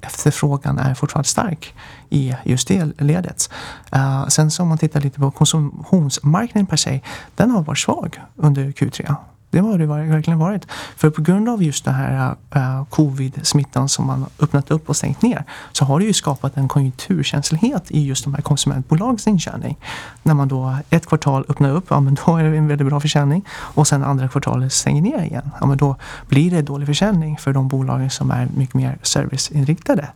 efterfrågan är fortfarande stark i just det ledet. Sen så om man tittar lite på konsumtionsmarknaden per se, den har varit svag under Q3. Det har det verkligen varit. För på grund av just den här uh, covid-smittan som man öppnat upp och stängt ner så har det ju skapat en konjunkturkänslighet i just de här konsumentbolagens intjäning. När man då ett kvartal öppnar upp, ja men då är det en väldigt bra försäljning och sen andra kvartalet stänger ner igen. Ja men då blir det dålig försäljning för de bolagen som är mycket mer serviceinriktade.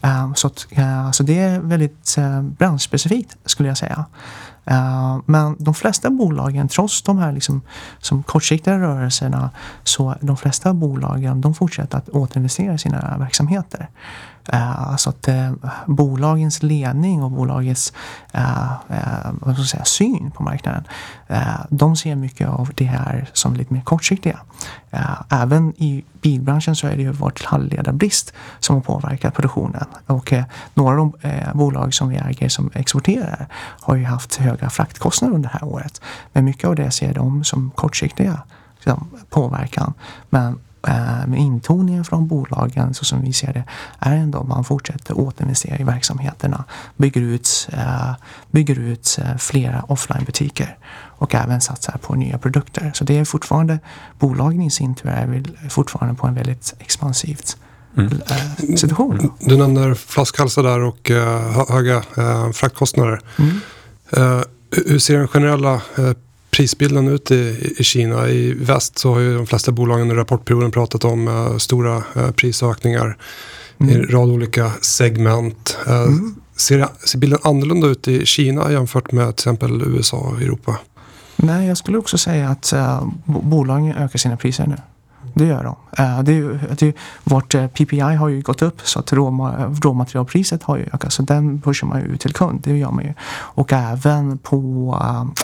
Um, så, att, uh, så det är väldigt uh, branschspecifikt skulle jag säga. Uh, men de flesta bolagen, trots de här liksom, som kortsiktiga rörelserna, så de flesta bolagen de fortsätter att återinvestera i sina verksamheter. Uh, så att eh, bolagens ledning och bolagets eh, vad ska jag säga, syn på marknaden, de ser mycket av det här som lite mer kortsiktiga. även i bilbranschen så är det ju vårt halvledarbrist som har påverkat produktionen. Och några av de bolag som vi äger som exporterar har ju haft höga fraktkostnader under det här året. Men mycket av det ser de som kortsiktiga liksom, påverkan. Men med intoningen från bolagen så som vi ser det är ändå att man fortsätter återinvestera i verksamheterna, bygger ut, eh, bygger ut eh, flera offlinebutiker och även satsar på nya produkter. Så det är fortfarande, bolagen i sin tur är fortfarande på en väldigt expansivt Mm. situation. Du nämner flaskhalsar där och höga fraktkostnader. Mm. Hur ser den generella prisbilden ut i, i Kina? I väst så har ju de flesta bolagen under rapportperioden pratat om uh, stora uh, prisökningar mm. i en rad olika segment. Uh, mm. ser, ser bilden annorlunda ut i Kina jämfört med till exempel USA och Europa? Nej, jag skulle också säga att bolagen ökar sina priser nu. Det gör de. Det är, det är, vårt PPI har ju gått upp så att råmaterialpriset har ju ökat. Så den pushar man ju ut till kund. Det gör man ju. Och även på,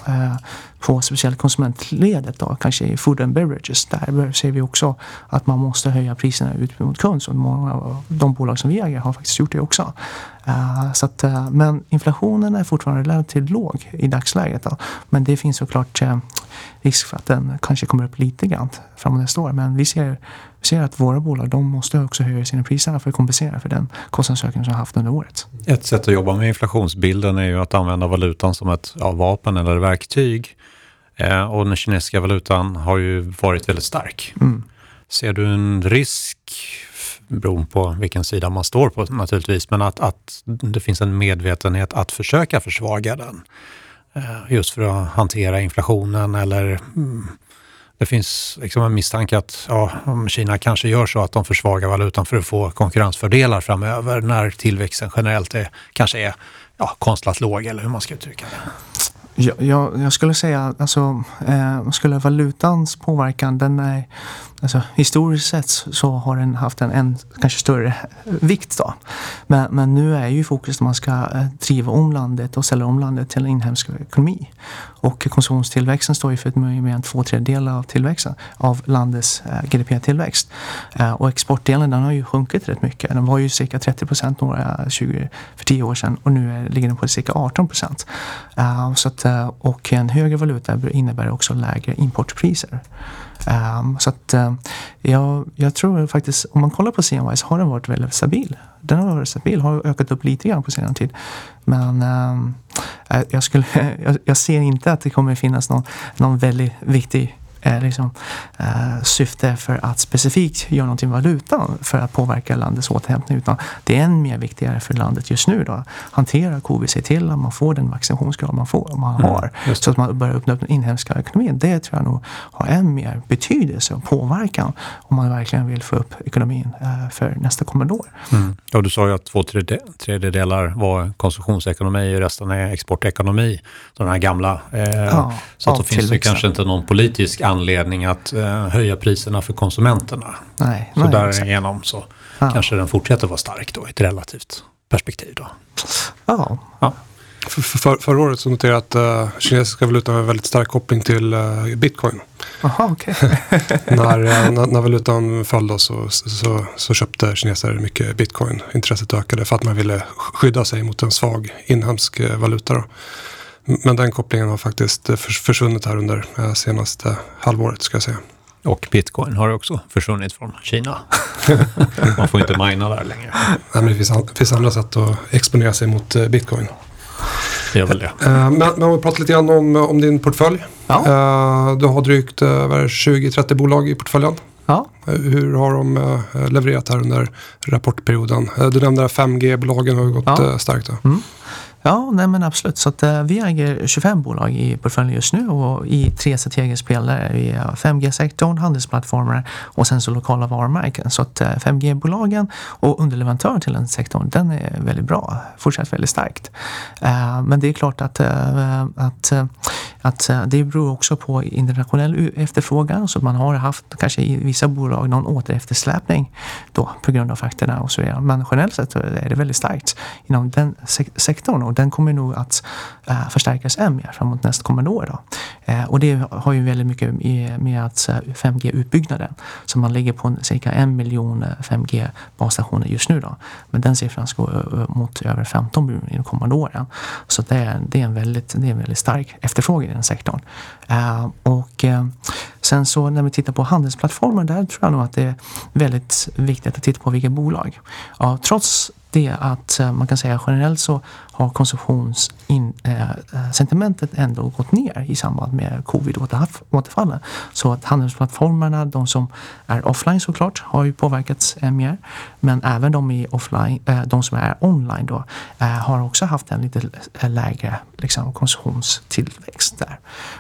uh, på speciellt konsumentledet då, kanske i food and beverages. Där ser vi också att man måste höja priserna ut mot kund. Så många av de bolag som vi äger har faktiskt gjort det också. Uh, så att, uh, men inflationen är fortfarande relativt låg i dagsläget. Då. Men det finns såklart uh, risk för att den kanske kommer upp lite grann framåt nästa år. Men vi ser, vi ser att våra bolag de måste också höja sina priser för att kompensera för den kostnadsökning som de har haft under året. Ett sätt att jobba med inflationsbilden är ju att använda valutan som ett ja, vapen eller verktyg. Eh, och den kinesiska valutan har ju varit väldigt stark. Mm. Ser du en risk, beroende på vilken sida man står på naturligtvis, men att, att det finns en medvetenhet att försöka försvaga den? Eh, just för att hantera inflationen eller mm, det finns liksom en misstanke att ja, Kina kanske gör så att de försvagar valutan för att få konkurrensfördelar framöver när tillväxten generellt är, kanske är ja, konstlat låg eller hur man ska uttrycka det. Jag, jag, jag skulle säga, alltså, eh, skulle valutans påverkan, den är Alltså, historiskt sett så har den haft en, en kanske större vikt. Då. Men, men nu är ju fokus att man ska eh, driva om landet och ställa om landet till en inhemsk ekonomi. Och konsumtionstillväxten står ju för mer än två tredjedelar av tillväxten av landets eh, GDP-tillväxt. Eh, och exportdelen den har ju sjunkit rätt mycket. Den var ju cirka 30 procent eh, för tio år sedan och nu är, ligger den på cirka 18 procent. Eh, eh, och en högre valuta innebär också lägre importpriser. Um, så att uh, jag, jag, tror faktiskt, om man kollar på CNY så har den varit väldigt stabil. Den har varit stabil, har ökat upp lite grann på senare tid. Men um, jag, skulle, [laughs] jag, jag, ser inte att det kommer finnas någon, någon väldigt viktig eh, liksom, eh, syfte för att specifikt göra någonting med valutan för att påverka landets återhämtning. Utan det är än mer viktigare för landet just nu. Då. Hantera covid, se till att man får den vaccinationsgrad man, får, man mm, har. Så att man börjar öppna upp den inhemska ekonomin. Det tror jag nog har än mer betydelse och påverkan om man verkligen vill få upp ekonomin eh, för nästa kommande år. Mm. Ja, du sa ju att två tredjedelar var konsumtionsekonomi och resten är exportekonomi. De här gamla. Eh, ja, så att då finns det kanske inte någon politisk anledning att eh, höja priserna för konsumenterna. Nej, så nej, därigenom så ja. kanske den fortsätter vara stark då i ett relativt perspektiv. Då. Ja. ja. För, för, förra året så noterade jag att uh, kinesiska valutan har en väldigt stark koppling till uh, bitcoin. Aha, okay. [laughs] när, uh, när, när, valutan föll då så, så, så, köpte kineser mycket bitcoin. Intresset ökade för att man ville skydda sig mot en svag inhemsk valuta. Då. Men den kopplingen har faktiskt eh, försvunnit här under eh, senaste halvåret ska jag säga. Och bitcoin har också försvunnit från Kina. [laughs] Man får inte mina där längre. Nej, men det finns, det finns andra sätt att exponera sig mot eh, bitcoin. Det gör väl det. Men, men om vi pratar lite grann om, om din portfölj. Ja. Du har drygt 20-30 bolag i portföljen. Ja. Hur har de levererat här under rapportperioden? Du nämnde 5G-bolagen har gått ja. starkt. Då. Mm. Ja, nej men absolut. Så att, eh, vi äger 25 bolag i portföljen just nu och i tre strategiska pelare. Vi har 5G-sektorn, handelsplattformar och sen så lokala varumärken. Så att eh, 5G-bolagen och underleverantörer till den sektorn, den är väldigt bra. Fortsatt väldigt starkt. Eh, men det är klart att, eh, att, eh, att eh, det beror också på internationell efterfrågan. Så man har haft kanske i vissa bolag någon återeftersläpning då på grund av faktorna och så vidare. Men generellt sett är det väldigt starkt inom den sektorn och den kommer nog att äh, förstärkas än mer framåt nästkommande år. Då. Äh, och det har ju väldigt mycket med, att eh, 5G-utbyggnaden. som så man ligger på cirka en miljon 5G-basstationer just nu. Då. Men den siffran ska gå mot över 15 miljoner i de kommande åren. Så det är, det är, en, väldigt, det är en väldigt stark efterfrågan i den sektorn. Och sen så när vi tittar på handelsplattformar, där tror jag nog att det är väldigt viktigt att titta på vilka bolag. Ja, trots det är att eh, man kan säga generellt så har konsumtionssentimentet eh, eh, ändå gått ner i samband med covid-återfallen. Så att handelsplattformarna, de som är offline såklart, har ju påverkats mer. Men även de, i offline, de som är online då har också haft en lite lägre liksom, konsumtionstillväxt där.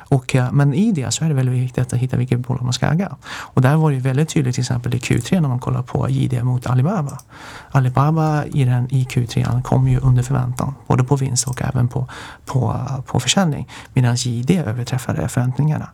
Och, men i det så är det väldigt viktigt att hitta vilket bolag man ska äga. Och där var det väldigt tydligt till exempel i Q3 när man kollar på JD mot Alibaba. Alibaba i, den, i Q3 kom ju under förväntan, både på vinst och även på, på, på försäljning. Medan JD överträffade förväntningarna.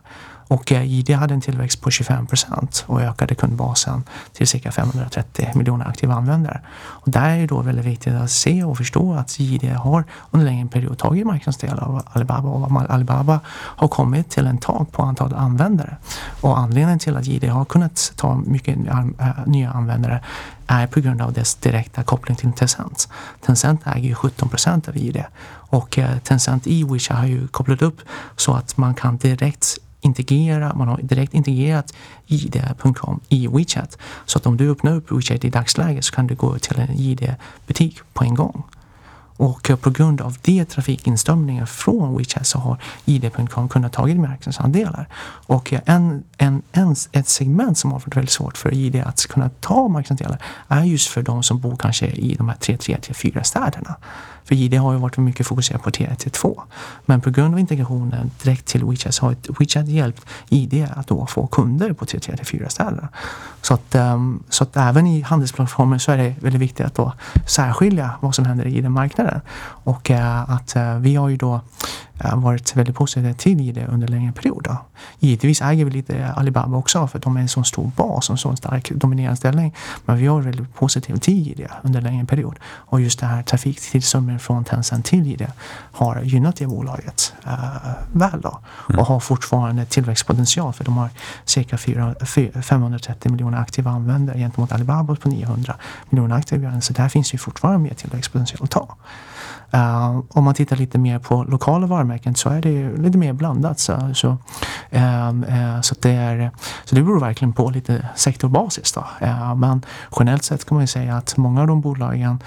Och eh, JD hade en tillväxt på 25 procent och ökade kundbasen till cirka 530 miljoner aktiva användare. Och där är det då väldigt viktigt att se och förstå att JD har under en längre period tagit marknadsandelar av Alibaba och Alibaba har kommit till en tak på antalet användare. Och anledningen till att JD har kunnat ta mycket eh, nya användare är på grund av dess direkta koppling till Tencent. Tencent äger ju 17 procent av JD och eh, Tencent i WeChat har ju kopplat upp så att man kan direkt integrera, man har direkt integrerat id.com i WeChat. Så att om du öppnar upp WeChat i dagsläget så kan du gå till en id-butik på en gång. Och eh, på grund av det trafikinströmningen från WeChat så har id.com kunnat tagit marknadsandelar. Och eh, en, en, en, ett segment som har varit väldigt svårt för id att kunna ta marknadsandelar är just för de som bor kanske i de här 3, 3 till 4 städerna. För JD har ju varit mycket fokuserat på T1-T2. Men på grund av integrationen direkt till WeChat så har WeChat hjälpt JD att då få kunder på T3-T4 städerna. Så att, um, så att även i handelsplattformen så är det väldigt viktigt att då särskilja vad som händer i den marknaden. Och uh, att uh, vi har ju då varit väldigt positiva till det under en längre period. Då. Givetvis äger vi lite Alibaba också för de är en så stor bas och en så stark dominerande ställning. Men vi har väldigt positiva till det under en längre period. Och just det här trafiktillströmningen från Tencent till det har gynnat det bolaget äh, väl då. Mm. Och har fortfarande tillväxtpotential för de har cirka 4, 530 miljoner aktiva användare gentemot Alibaba på 900 miljoner aktiva. Så där finns ju fortfarande mer tillväxtpotential att ta. Uh, om man tittar lite mer på lokala varumärken så är det lite mer blandat. Så, så, uh, uh, så, det, är, så det beror verkligen på lite sektorbasis. Då. Eh, men generellt sett kan man ju säga att många av de bolagen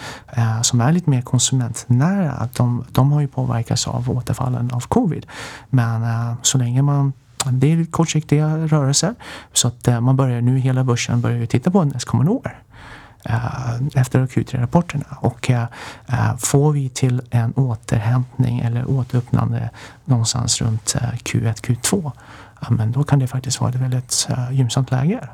som är lite mer konsumentnära, de, de har ju påverkats av återfallen av covid. Men så länge man det är kortsiktiga rörelser. Så att man börjar nu, hela börsen börjar titta på nästkommande år. Eh, efter Q3-rapporterna. Och eh, eh, får vi till en återhämtning eller återöppnande någonstans runt eh, Q1, Q2, men då kan det faktiskt vara ett väldigt eh, gynnsamt läge.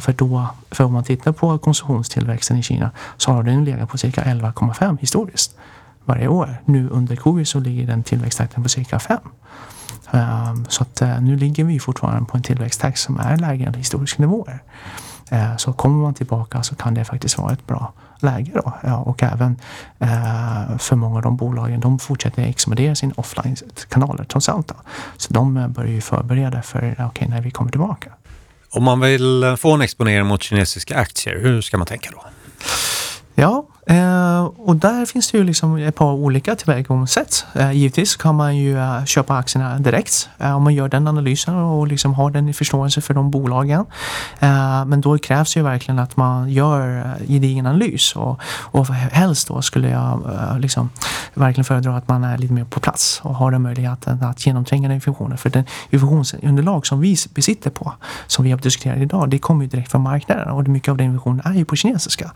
För då, för om man tittar på konsumtionstillväxten i Kina så har den legat på cirka 11,5 historiskt varje år. Nu under covid så ligger den tillväxttakten på cirka 5. Så att nu ligger vi fortfarande på en tillväxttakt som är lägre än historiska nivåer. Eh, så kommer man tillbaka så kan det faktiskt vara ett bra läge då. Ja, och även eh, för många av de bolagen, de fortsätter expandera sina offline-kanaler trots allt. Då. Så de eh, börjar ju förbereda för okay, när vi kommer tillbaka. Om man vill få en exponering mot kinesiska aktier, hur ska man tänka då? Ja, Eh, och där finns det ju liksom ett par olika tillvägagångssätt. Eh, givetvis kan man ju eh, köpa aktierna direkt eh, om man gör den analysen och liksom har den i förståelse för de bolagen. Eh, men då krävs ju verkligen att man gör eh, gedigen analys och, och helst då skulle jag liksom verkligen föredra att man är lite mer på plats och har den möjligheten att genomtränga den informationen. För den informationsunderlag som vi besitter på, som vi har diskuterat idag, det kommer ju direkt från marknaden och mycket av den informationen är ju på kinesiska.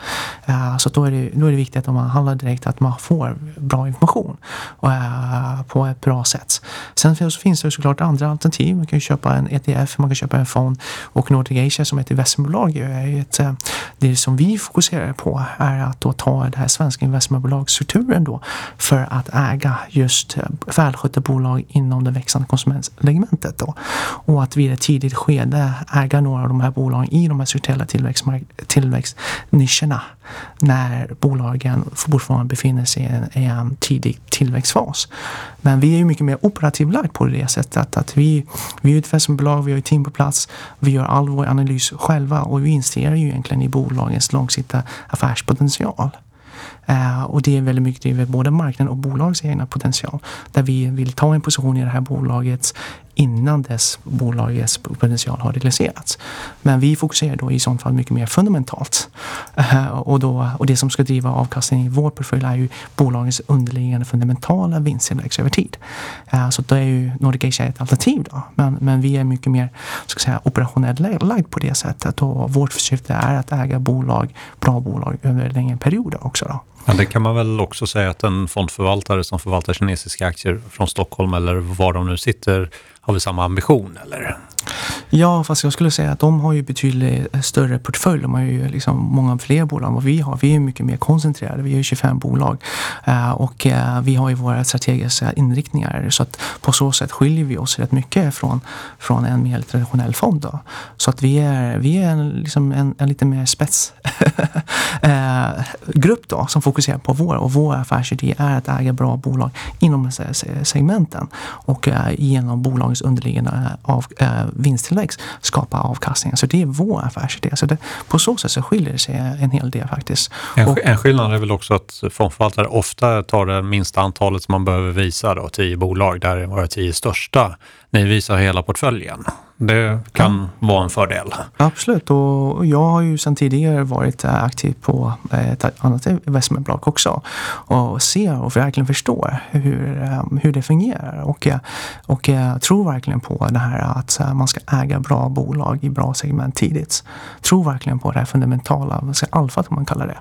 så då är det då är det viktigt om man handlar direkt att man får bra information och, äh, på ett bra sätt. Sen finns, det såklart andra alternativ. Man kan köpa en ETF, man kan köpa en fond och Nordic Asia som ett investmentbolag är ett, eh, det som vi fokuserar på är att då ta den här svenska investmentbolagsstrukturen då för att äga just eh, välskötta bolag inom det växande konsumentsegmentet då. Och att vid ett tidigt skede äga några av de här bolagen i de här strukturella tillväxtnischerna när bolagen fortfarande befinner sig i en, i en tidig tillväxtfas. Men vi är ju mycket mer operativt lagt på det sättet att vi, vi är ett investmentbolag, vi har ett team på plats, vi gör all vår analys själva och vi investerar ju egentligen i bolagens långsiktiga affärspotential. Uh, och det är väldigt mycket drivet både marknaden och bolagets egna potential. Där vi vill ta en position i det här bolaget innan dess bolagets potential har realiserats. Men vi fokuserar då i sånt fall mycket mer fundamentalt. Eh, och, då, och det som ska driva avkastningen i vår portfölj är ju bolagets underliggande fundamentala vinsttillväxt över tid. Eh, så då är ju Nordic Asia ett alternativ då. Men, men vi är mycket mer ska säga, operationellt lagd på det sättet och vårt syfte är att äga bolag, bra bolag över längre perioder också. Då. Men det kan man väl också säga att en fondförvaltare som förvaltar kinesiska aktier från Stockholm eller var de nu sitter har vi samma ambition eller? Ja, fast jag skulle säga att de har ju betydligt eh, större portfölj. De har ju liksom många fler bolag än vad vi har. Vi är mycket mer koncentrerade. Vi har ju 25 bolag eh, och eh, vi har ju våra strategiska inriktningar. Så att på så sätt skiljer vi oss rätt mycket från, från en mer traditionell fond. Då. Så att vi är, vi är en, liksom en, en lite mer spetsgrupp [laughs] då som fokuserar på vår och vår affärsidé är att äga bra bolag inom segmenten och genom bolagens underliggande av, vinsttillväxt skapa avkastning. Så det är vår affärsidé. Så det, på så sätt så skiljer det sig en hel del faktiskt. En, och, en skillnad är väl också att fondförvaltare ofta tar det minsta antalet som man behöver visa, då, tio bolag, där våra tio största. Ni visar hela portföljen. Det kan ja. vara en fördel. Absolut och jag har ju sedan tidigare varit eh, aktiv på eh, ett annat investmentbolag också och ser och verkligen förstår hur, eh, hur det fungerar och, och jag tror verkligen på det här att man ska äga bra bolag i bra segment tidigt. Tror verkligen på det här fundamentala, alfa som man kallar det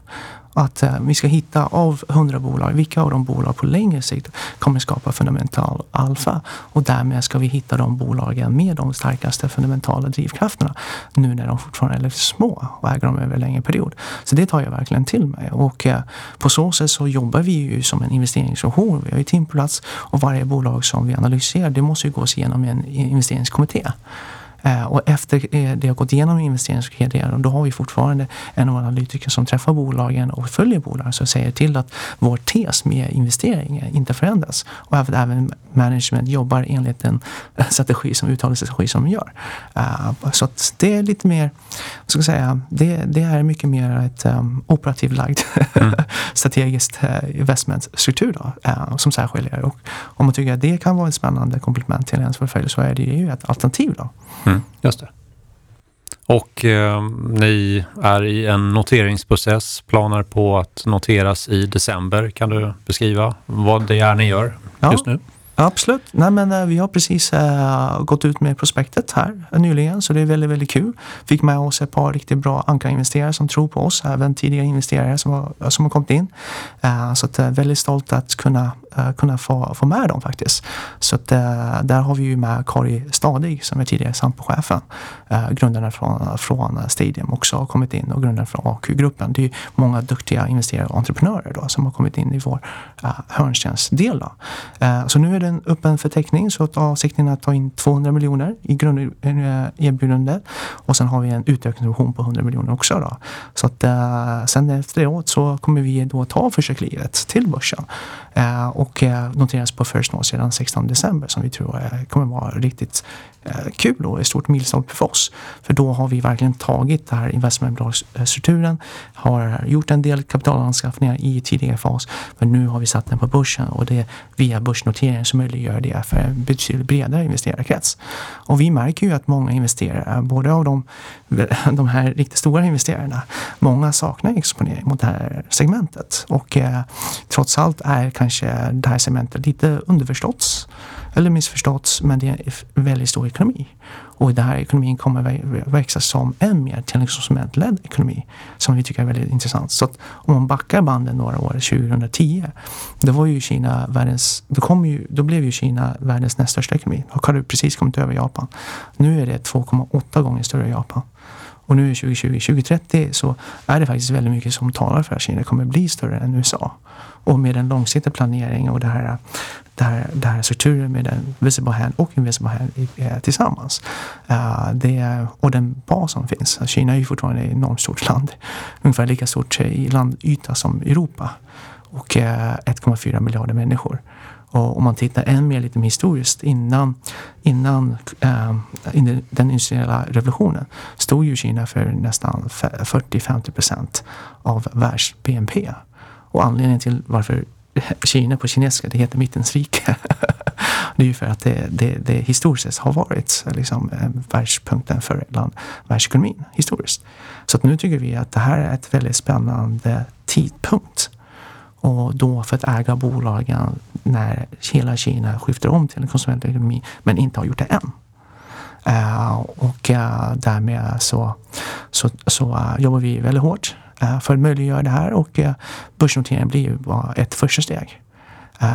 att eh, vi ska hitta av 100 bolag, vilka av de bolag på längre sikt kommer skapa fundamental alfa och därmed ska vi hitta de bolagen med de starkaste fundamentala drivkrafterna nu när de fortfarande är lite små och äger dem över en längre period. Så det tar jag verkligen till mig och eh, på så sätt så jobbar vi ju som en investeringsfunktion. Vi har ju teamplats och varje bolag som vi analyserar det måste ju gås igenom en investeringskommitté. Eh, och efter det har gått igenom investeringskedjan, då har vi fortfarande en av analytiker som träffar bolagen och följer bolagen som säger till att vår tes med investeringar inte förändras. Och att även management jobbar enligt den [laughs] strategi som uttalad strategi som de gör. Uh, så det är lite mer, ska jag säga, det, det är mycket mer ett um, operativt lagd mm. [laughs] strategiskt uh, investmentstruktur då, uh, som särskiljer. Och om man tycker att det kan vara ett spännande komplement till ens portfölj så är det ju ett alternativ då. Mm, just det. Och eh, ni är i en noteringsprocess, planer på att noteras i december. Kan du beskriva vad det är ni gör ja. just nu? Absolut. Nej, men, eh, vi har precis äh, gått ut med prospektet här eh, nyligen så det är väldigt, väldigt kul. Fick med oss ett par riktigt bra ankarinvesterare som tror på oss, även tidigare investerare som har, som har kommit in. så att, väldigt stolt att kunna äh, kunna få, få med dem faktiskt. Så att, där har vi ju med Kari Stadig som är tidigare Sampo-chefen. Grundaren från, från Stadium också har kommit in och grundaren från AQ-gruppen. Det är många duktiga investerare och entreprenörer då, som har kommit in i vår uh, hörnstensdel. Så nu är en öppen förteckning så att avsikten är att ta in 200 miljoner i grunderbjudandet eh, och sen har vi en utökningsoption på 100 miljoner också. Då. Så att eh, sen efteråt så kommer vi då ta försökslivet till börsen. eh, och eh, noteras på First North sedan 16 december som vi tror eh, kommer vara riktigt eh, kul och ett stort milstolpe för oss. För då har vi verkligen tagit den här investmentbolagsstrukturen, har gjort en del kapitalanskaffningar i tidigare fas, men nu har vi satt den på börsen och det är via börsnoteringen som möjliggör det för en betydligt bredare investerarkrets. Och vi märker ju att många investerare, både av de, [laughs] de här riktigt stora investerarna, många saknar exponering mot det här segmentet och eh, trots allt är kanske det här segmentet lite underförståtts eller missförståtts, men det är en väldigt stor ekonomi. Och den här ekonomin kommer växa som än mer till en konsumentledd ekonomi som vi tycker är väldigt intressant. Så att om man backar banden några år, 2010, då var ju Kina världens, då, kom ju, då blev ju Kina världens näst största ekonomi och har precis kommit över Japan. Nu är det 2,8 gånger större än Japan. Och nu är 2020, 2030 så är det faktiskt väldigt mycket som talar för att Kina kommer bli större än USA. Och med en långsiktig planering och det här, det här, den här strukturen med den visible hand och invisible hand eh, tillsammans. Uh, det, och den bas som finns. Kina är ju fortfarande ett enormt stort land. Ungefär lika stort i landyta som Europa. Och eh, uh, 1,4 miljarder människor. Och om man tittar än mer lite historiskt innan, innan äh, den industriella revolutionen stod ju Kina för nästan 40-50 procent av världs BNP. Och anledningen till varför Kina på kinesiska, det heter mittens rike. [laughs] Det är ju för att det, det, det historiskt sett har varit liksom, eh, världspunkten för land, världsekonomin historiskt. Så att nu tycker vi att det här är ett väldigt spännande tidpunkt. Och då för att äga bolagen när hela Kina skiftar om till en konsumentekonomi men inte har gjort det än. Uh, och uh, därmed så, så, så uh, jobbar vi väldigt hårt för att möjliggöra det här och börsnoteringen blir ju bara ett första steg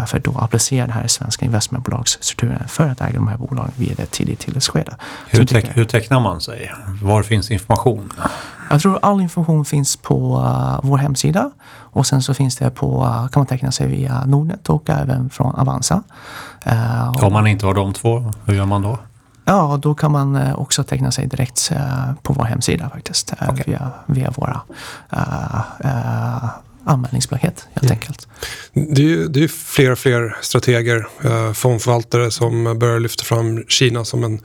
för att då applicera den här svenska investmentbolagsstrukturen för att äga de här bolagen vid ett tidigt tillväxtskede. Hur, teck, hur tecknar man sig? Var finns information? Jag tror all information finns på uh, vår hemsida och sen så finns det på, uh, kan man teckna sig via Nordnet och även från Avanza. Uh, Om man inte har de två, hur gör man då? Ja, då kan man uh, också teckna sig direkt uh, på vår hemsida faktiskt. Uh, okay. via, via våra anmälningsblankett helt mm. enkelt. Det är ju det är fler och fler strateger, eh, fondförvaltare som börjar lyfta fram Kina som en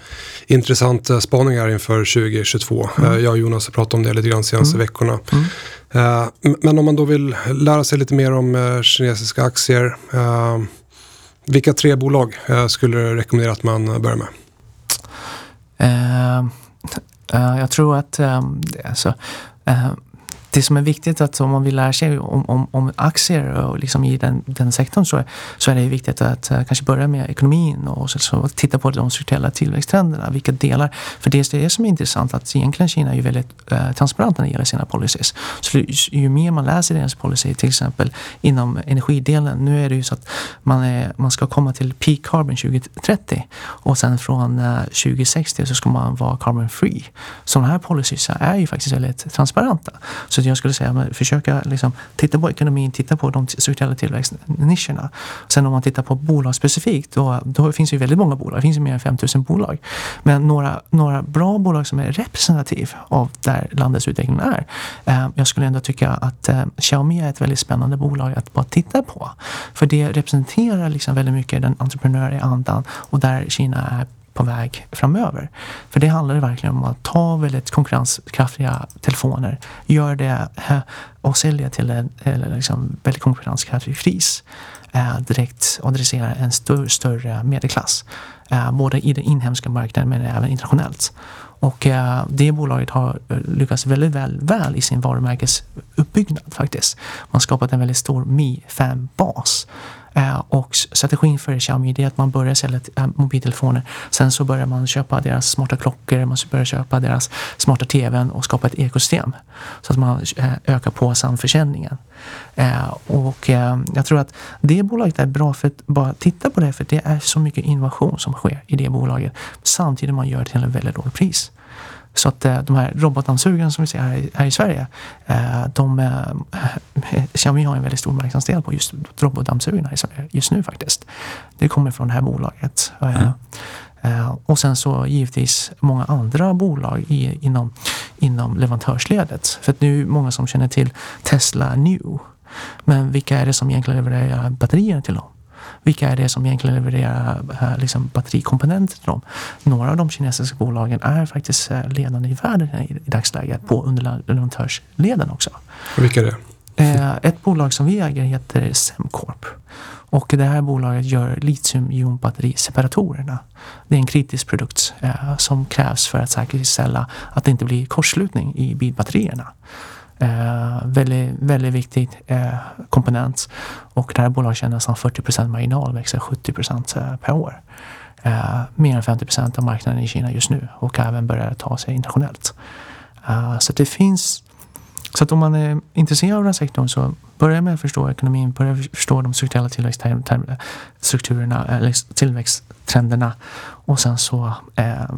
intressant eh, spaning här inför 2022. Mm. Eh, jag och Jonas har pratat om det lite grann senaste mm. veckorna. Mm. Eh, men om man då vill lära sig lite mer om eh, kinesiska aktier, eh, vilka tre bolag skulle du rekommendera att man börjar med? Eh, eh, jag tror att eh, alltså, det som är viktigt att om man vill lära sig om, om, om aktier och liksom i den, den sektorn så, så är det viktigt att uh, kanske börja med ekonomin och så, så titta på de strukturella tillväxttrenderna. Vilka delar, för det är det som är intressant att egentligen Kina är ju väldigt eh, uh, transparenta när det gäller sina policies. Så ju, ju mer man läser deras policy, till exempel inom energidelen. Nu är det ju så att man, är, man ska komma till peak carbon 2030 och sen från eh, uh, 2060 så ska man vara carbon free. Så de här policies är ju faktiskt väldigt transparenta. Så jag skulle säga, försöka liksom, titta på ekonomin, titta på de strukturella tillväxtnischerna. Sen om man tittar på bolag specifikt, då, då finns det ju väldigt många bolag. Det finns ju mer än 5000 bolag. Men några, några bra bolag som är representativ av där landets utveckling är. Eh, jag skulle ändå tycka att eh, Xiaomi är ett väldigt spännande bolag att bara titta på. För det representerar liksom väldigt mycket den entreprenöriella andan och där Kina är på väg framöver. För det handlar verkligen om att ta väldigt konkurrenskraftiga telefoner, göra det eh, och sälja till en liksom väldigt konkurrenskraftig pris. Eh, direkt adressera en större, större medelklass. Eh, både i den inhemska marknaden men även internationellt. Och eh, det bolaget har eh, lyckats väldigt väl, väl i sin varumärkesuppbyggnad faktiskt. Man har skapat en väldigt stor Mi 5-bas Eh, och strategin för Xiaomi är att man börjar sälja eh, mobiltelefoner. Sen så börjar man köpa deras smarta klockor, man börjar köpa deras smarta tvn och skapa ett ekosystem. Så att man eh, ökar på samförsäljningen. Och jag tror att det bolaget är bra för att bara titta på det för det är så mycket innovation som sker i det bolaget. Samtidigt man gör det till en väldigt låg pris. Så att eh, de här robotdammsugarna som vi ser här i, här i Sverige, eh, de, eh, [laughs] Xiaomi har en väldigt stor marknadsdel på just robotdammsugarna i Sverige just nu faktiskt. Det kommer från det här bolaget. Mm. Och sen så givetvis många andra bolag i, inom, inom leverantörsledet. För att nu är många som känner till Tesla New. Men vilka är det som egentligen levererar batterierna till dem? Vilka är det som egentligen levererar äh, liksom, batterikomponenter till dem? Några av de kinesiska bolagen är faktiskt äh, ledande i världen i, i dagsläget på underleverantörsleden också. vilka är det? Eh, ett bolag som vi äger heter Semcorp. Och det här bolaget gör litiumjonbatteriseparatorer. Det är en kritisk produkt eh, som krävs för att säkerställa att det inte blir kortslutning i bilbatterierna. Eh, väldigt, väldigt viktig eh, komponent. Och det här bolaget tjänar nästan 40 marginal, växer 70 procent eh, per år. Eh, mer än 50 procent av marknaden i Kina just nu och även börjar ta sig internationellt. Eh, så det finns så att om man är intresserad av den här sektorn så börja med att förstå ekonomin, börja förstå de strukturella tillväxtstrukturerna eller tillväxttrenderna och sen så eh,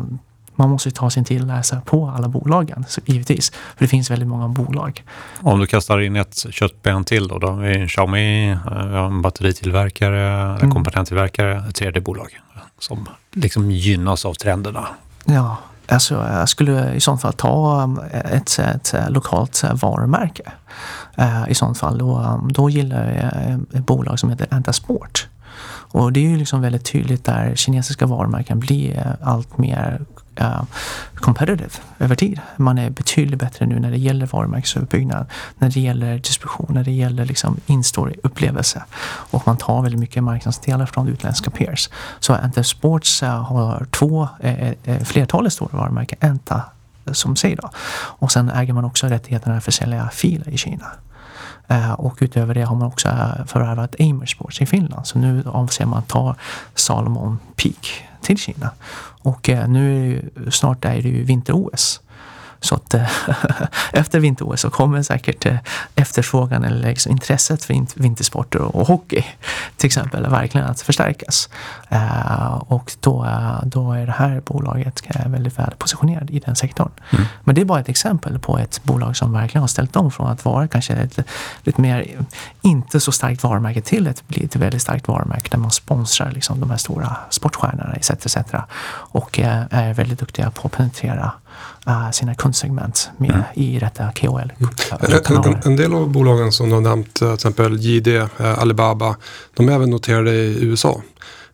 man måste ta sin tid att läsa på alla bolagen, så givetvis. För det finns väldigt många bolag. Om du kastar in ett köttben till då, då har vi Xiaomi, eh, en batteritillverkare, mm. komponenttillverkare, ett tredje bolag som liksom gynnas av trenderna. Ja, alltså jag skulle i sånt fall ta eh, ett, ett, ett lokalt eh, varumärke. I sånt fall, då, då gillar jag ett bolag som heter Antasport. Och det är ju liksom väldigt tydligt där kinesiska varumärken blir allt mer uh, competitive över tid. Man är betydligt bättre nu när det gäller varumärkesuppbyggnad, när det gäller distribution, när det gäller liksom in-store-upplevelse. Och man tar väldigt mycket marknadsdelar från utländska peers. Så Enter Sports eh, har två, eh, flertalet stora varumärken, Enta som sig då. Och sen äger man också rättigheterna för att sälja filer i Kina. Eh, och utöver det har man också eh, förvärvat Amersports i Finland. Så nu avser man att ta Salomon Peak till Kina. Och eh, nu är ju, snart är det ju vinter-OS. Så att eh, [laughs] efter vinter-OS så kommer säkert eh, efterfrågan eller liksom intresset för vintersporter och hockey till exempel verkligen att förstärkas. Eh, och då, då är det här bolaget väldigt väl positionerat i den sektorn. Mm. Men det är bara ett exempel på ett bolag som verkligen har ställt om från att vara kanske ett lite mer inte så starkt varumärke till att bli ett väldigt starkt varumärke där man sponsrar liksom de här stora sportstjärnorna etc. etc. Och är väldigt duktiga på att penetrera uh, sina kundsegment med, mm. i detta KOL. En, en, del av bolagen som du har nämnt, till exempel JD, eh, Alibaba, de är även noterade i USA.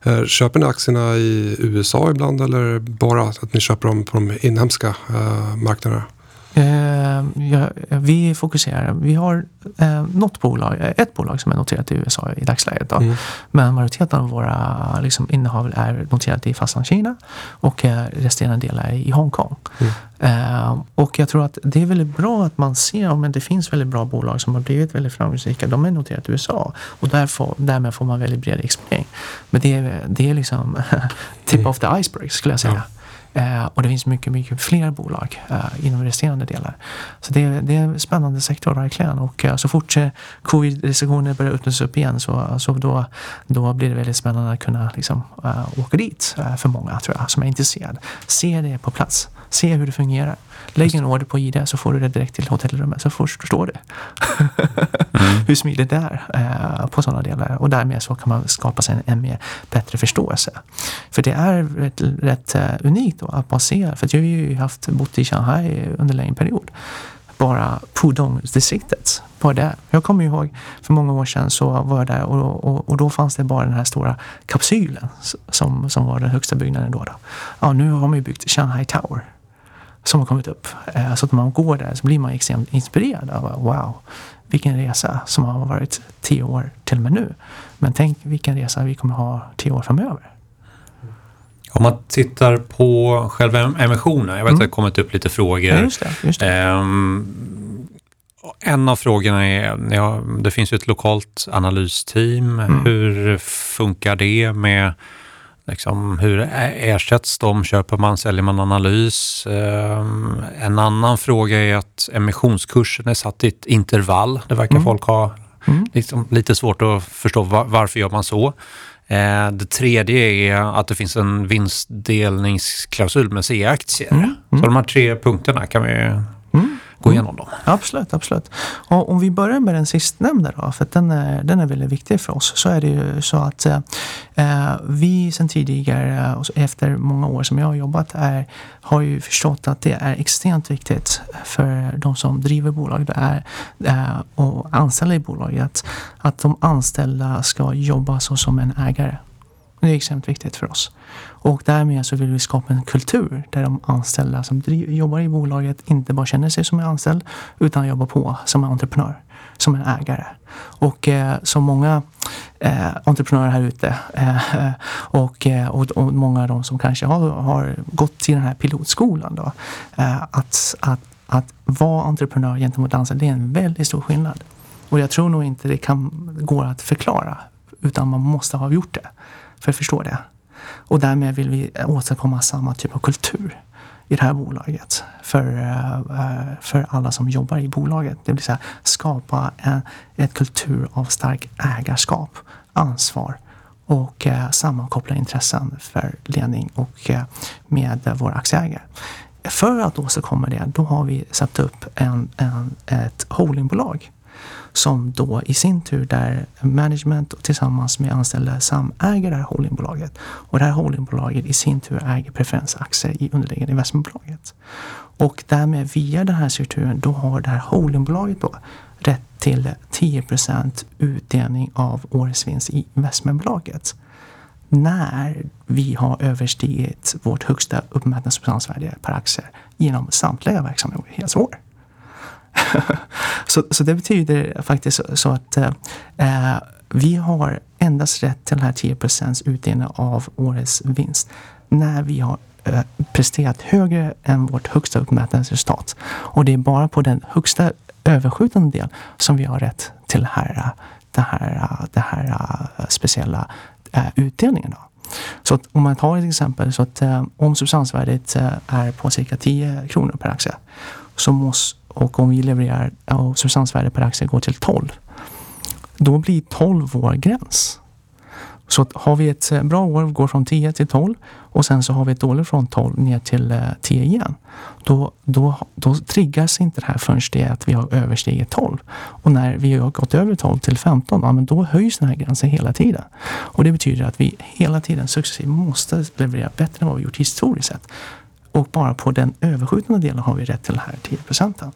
Eh, köper ni aktierna i USA ibland eller bara att ni köper dem på de inhemska eh, marknaderna? Eh, ja, vi fokuserar, vi har eh, något bolag, eh, ett bolag som är noterat i USA i dagsläget. Då. Mm. Men majoriteten av våra liksom, innehav är noterat i fastlandskina och eh, resterande delar är i Hongkong. Mm. Eh, och jag tror att det är väldigt bra att man ser om det finns väldigt bra bolag som har blivit väldigt framgångsrika. De är noterade i USA och därför, därmed får man väldigt bred exponering. Men det är, det är liksom [laughs] tip of the iceberg skulle jag säga. Ja. Eh, och det finns mycket, mycket fler bolag eh, inom resterande delar. Så det, det är en spännande sektor verkligen. Och eh, så fort eh, covid-restriktioner börjar öppnas upp igen så, så då, då blir det väldigt spännande att kunna liksom, eh, åka dit eh, för många tror jag som är intresserade. Se det på plats. Se hur det fungerar. Lägg en order på ID så får du det direkt till hotellrummet så förstår du mm. [laughs] hur smidigt det är eh, på sådana delar. Och därmed så kan man skapa sig en, en mer bättre förståelse. För det är rätt, rätt uh, unikt då, att man ser, för jag har ju haft bott i Shanghai under en längre period bara Pudong-distriktet. Bara det. Jag kommer ihåg för många år sedan så var jag där och, och, och, då fanns det bara den här stora kapsylen som, som var den högsta byggnaden då. då. Ja, nu har man ju byggt Shanghai Tower som har kommit upp. Eh, så att när man går där så blir man extremt inspirerad. Av, wow, vilken resa som har varit tio år till och med nu. Men tänk vilken resa vi kommer ha tio år framöver. Om man tittar på själva emissionen, jag vet mm. att det har kommit upp lite frågor. Ja, just det, just det. Um, en av frågorna är, ja, det finns ju ett lokalt analysteam. Mm. Hur funkar det med Liksom, hur ersätts de? Köper man, säljer man analys? Um, en annan fråga är att emissionskursen är satt i ett intervall. Det verkar mm. folk ha mm. liksom, lite svårt att förstå var, varför gör man så. Uh, det tredje är att det finns en vinstdelningsklausul med C-aktier. Mm. Så de här tre punkterna kan vi gå igenom dem. Absolut, absolut. Och om vi börjar med den sistnämnda då, för den är, den är väldigt viktig för oss, så är det ju så att eh, vi sedan tidigare, efter många år som jag har jobbat, är, har ju förstått att det är extremt viktigt för de som driver bolag det är, eh, och anställda i bolaget, att de anställda ska jobba så som en ägare. Det är extremt viktigt för oss. Och därmed så vill vi skapa en kultur där de anställda som jobbar i bolaget inte bara känner sig som en anställd utan jobbar på som en entreprenör, som en ägare. Och eh, som många eh, entreprenörer här ute eh, och, eh, och, och, många av de som kanske har, har gått till den här pilotskolan då, eh, att, att, att vara entreprenör gentemot anställd, det är en väldigt stor skillnad. Och jag tror nog inte det kan går att förklara utan man måste ha gjort det för att förstå det. Och därmed vill vi åstadkomma samma typ av kultur i det här bolaget för, eh, eh, för alla som jobbar i bolaget. Det vill säga skapa en ett kultur av stark ägarskap, ansvar och eh, sammankoppla intressen för ledning och med våra aktieägare. För att åstadkomma det, då har vi satt upp en, en, ett holdingbolag som då i sin tur där management tillsammans med anställda samäger det här holdingbolaget. Och det här holdingbolaget i sin tur äger preferensaktier i underliggande investmentbolaget. Och därmed via den här strukturen då har det här holdingbolaget då rätt till 10% utdelning av årets vinst i investmentbolaget. när vi har överstigit vårt högsta uppmätta substansvärde per aktie genom samtliga verksamma år. [laughs] så, så det betyder faktiskt så att eh, eh, vi har endast rätt till den här 10% utdelning av årets vinst när vi har eh, presterat högre än vårt högsta uppmätningsresultat. Och det är bara på den högsta överskjutande del som vi har rätt till den här, det här, det här eh, speciella eh, utdelningen. Då. Så att om man tar ett exempel så att eh, om substansvärdet eh, är på cirka 10 kronor per aktie så måste, och om vi levererar och substansvärdet per aktie går till 12 då blir 12 vår gräns. Så har vi ett eh, bra år, går från 10 till 12 och sen så har vi ett dåligt från 12 ner till eh, 10 igen. Då, då, då triggas inte det här förrän det är att vi har överstigit 12. Och när vi har gått över 12 till 15, ja, men då höjs den här gränsen hela tiden. Och det betyder att vi hela tiden successivt måste leverera bättre än vad vi gjort historiskt sett. Och bara på den överskjutande delen har vi rätt till de här 10 procenten.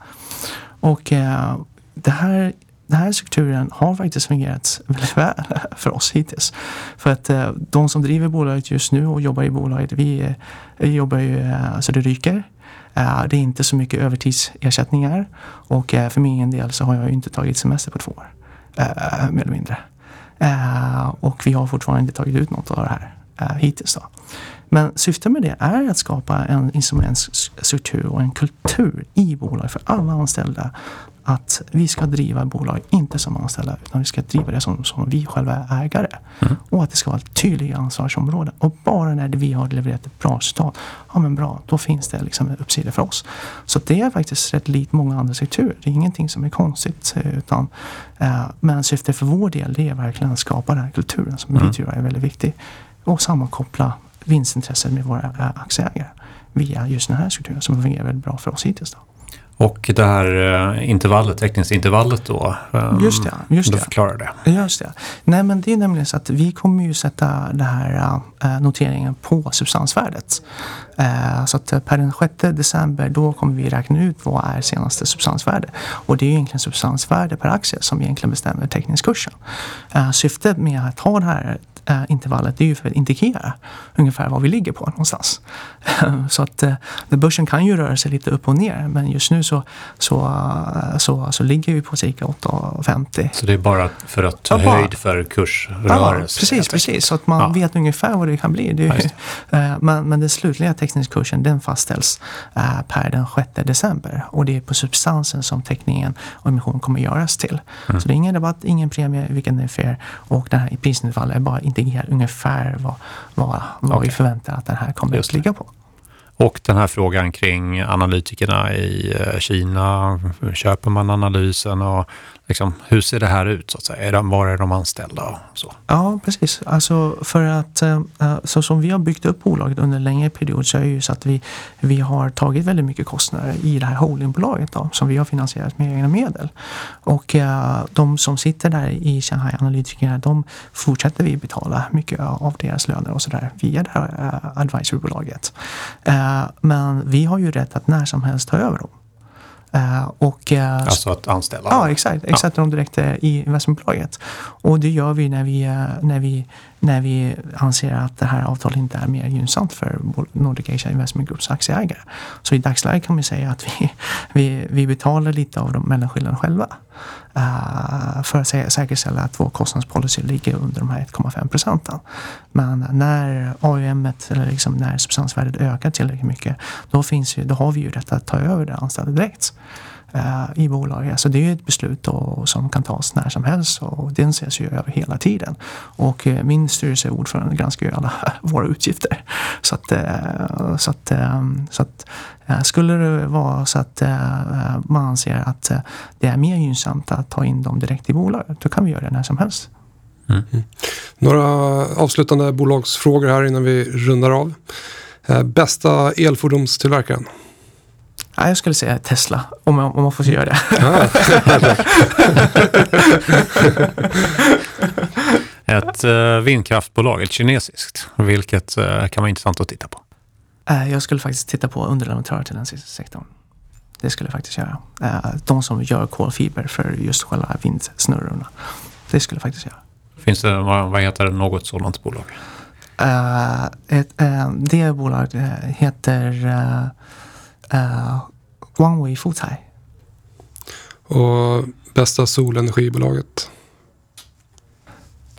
Och eh, det här den här strukturen har faktiskt fungerat väldigt väl [laughs] för oss hittills. För att eh, de som driver bolaget just nu och jobbar i bolaget, vi, vi jobbar ju eh, så det ryker. Eh, det är inte så mycket övertidsersättningar och eh, för min del så har jag inte tagit semester på två år. Eh, mer eller mindre. Och vi har fortfarande inte tagit ut något av det här hittills. Då. Men syftet med det är att skapa en instrumentstruktur och en kultur i bolaget för alla anställda att vi ska driva bolag, inte som anställda, utan vi ska driva det som, som vi själva är ägare. Mm. Och att det ska vara tydliga ansvarsområden. Och bara när vi har levererat ett bra resultat, ja men bra, då finns det liksom en uppsida för oss. Så det är faktiskt rätt likt många andra sektorer. Det är ingenting som är konstigt. Utan, eh, men syftet för vår del, det är verkligen att skapa den här kulturen som mm. vi tror är väldigt viktig. Och sammankoppla vinstintresset med våra eh, aktieägare via just den här strukturen som fungerar väldigt bra för oss hittills. Då. Och det här eh, intervallet, teckningsintervallet då? Ehm, just det. Just du det. förklarar det. Just det. Nej men det är nämligen så att vi kommer ju sätta den här äh, noteringen på substansvärdet. Så att per den 6 december då kommer vi räkna ut vad är senaste substansvärde. Och det är egentligen substansvärde per aktie som egentligen bestämmer teckningskursen. Äh, syftet med att ha det här äh, intervallet det är ju för att indikera ungefär var vi ligger på någonstans. [laughs] så att äh, börsen kan ju röra sig lite upp och ner men just nu så, så, äh, så, så ligger vi på cirka 8,50. Så det är bara för att ta ja, höjd för kursrörelse? Ja, precis, precis. Så att man ja. vet ungefär vad det kan bli. Det är, äh, [laughs] men, men den slutliga teckningskursen den fastställs äh, per den 6 december och det är på substansen som teckningen och emissionen kommer göras till. Mm. Så det är ingen rabatt, ingen premie, vilken är fair och den här prisintervallet är bara indikerar ungefär vad, vad, vad okay. vi förväntar att den här kommer att ligga på. Och den här frågan kring analytikerna i eh, Kina, köper man analysen och liksom, hur ser det här ut? Så att säga? Är de, var är de anställda? Och så? Ja, precis. Alltså för att eh, eh, så som vi har byggt upp bolaget under en längre period så är det ju så att vi, vi har tagit väldigt mycket kostnader i det här holdingbolaget då, som vi har finansierat med egna medel. Och eh, de som sitter där i Shanghai analytikerna, de fortsätter vi betala mycket av deras löner och sådär via det här advisorbolaget. Men vi har ju rätt att när som helst ta över dem. Uh, och, uh, alltså att anställa? Ja, exakt. Exakt, ja. dem direkt uh, i investmentbolaget. Och det gör vi när vi, när, vi, när vi anser att det här avtalet inte är mer gynnsamt för Nordic Asia Investment Groups aktieägare. Så i dagsläget kan man säga att vi, vi, vi betalar lite av de mellanskillnaden själva. Eh, för att säkerställa att vår kostnadspolicy ligger under de här 1,5 procenten. Men när AUM, eller liksom när substansvärdet ökar tillräckligt mycket, då, finns ju, då har vi ju rätt att ta över det anställda direkt i bolaget. Så det är ett beslut då, som kan tas när som helst och den ses ju över hela tiden. Och uh, min styrelseordförande granskar ju alla [laughs] våra utgifter. Så att, uh, så att, så att skulle det vara så att man anser att det är mer gynnsamt att ta in dem direkt i bolaget, då kan vi göra det när som helst. Mm. Mm. Några avslutande bolagsfrågor här innan vi rundar av. Bästa elfordonstillverkaren? Ja, jag skulle säga Tesla, om man, om man får göra det. [laughs] ett uh, vindkraftbolag, ett kinesiskt, vilket uh, kan vara intressant att titta på? Uh, jag skulle faktiskt titta på underleverantörer till den sektorn. Det skulle jag faktiskt göra. de som gör kolfiber för just själva vindsnurrorna. Det skulle jag faktiskt göra. Finns det, vad, vad heter det, något sådant bolag? Eh, ett, eh, det bolaget eh, heter uh, uh, Guangwei Futai. Och bästa solenergibolaget?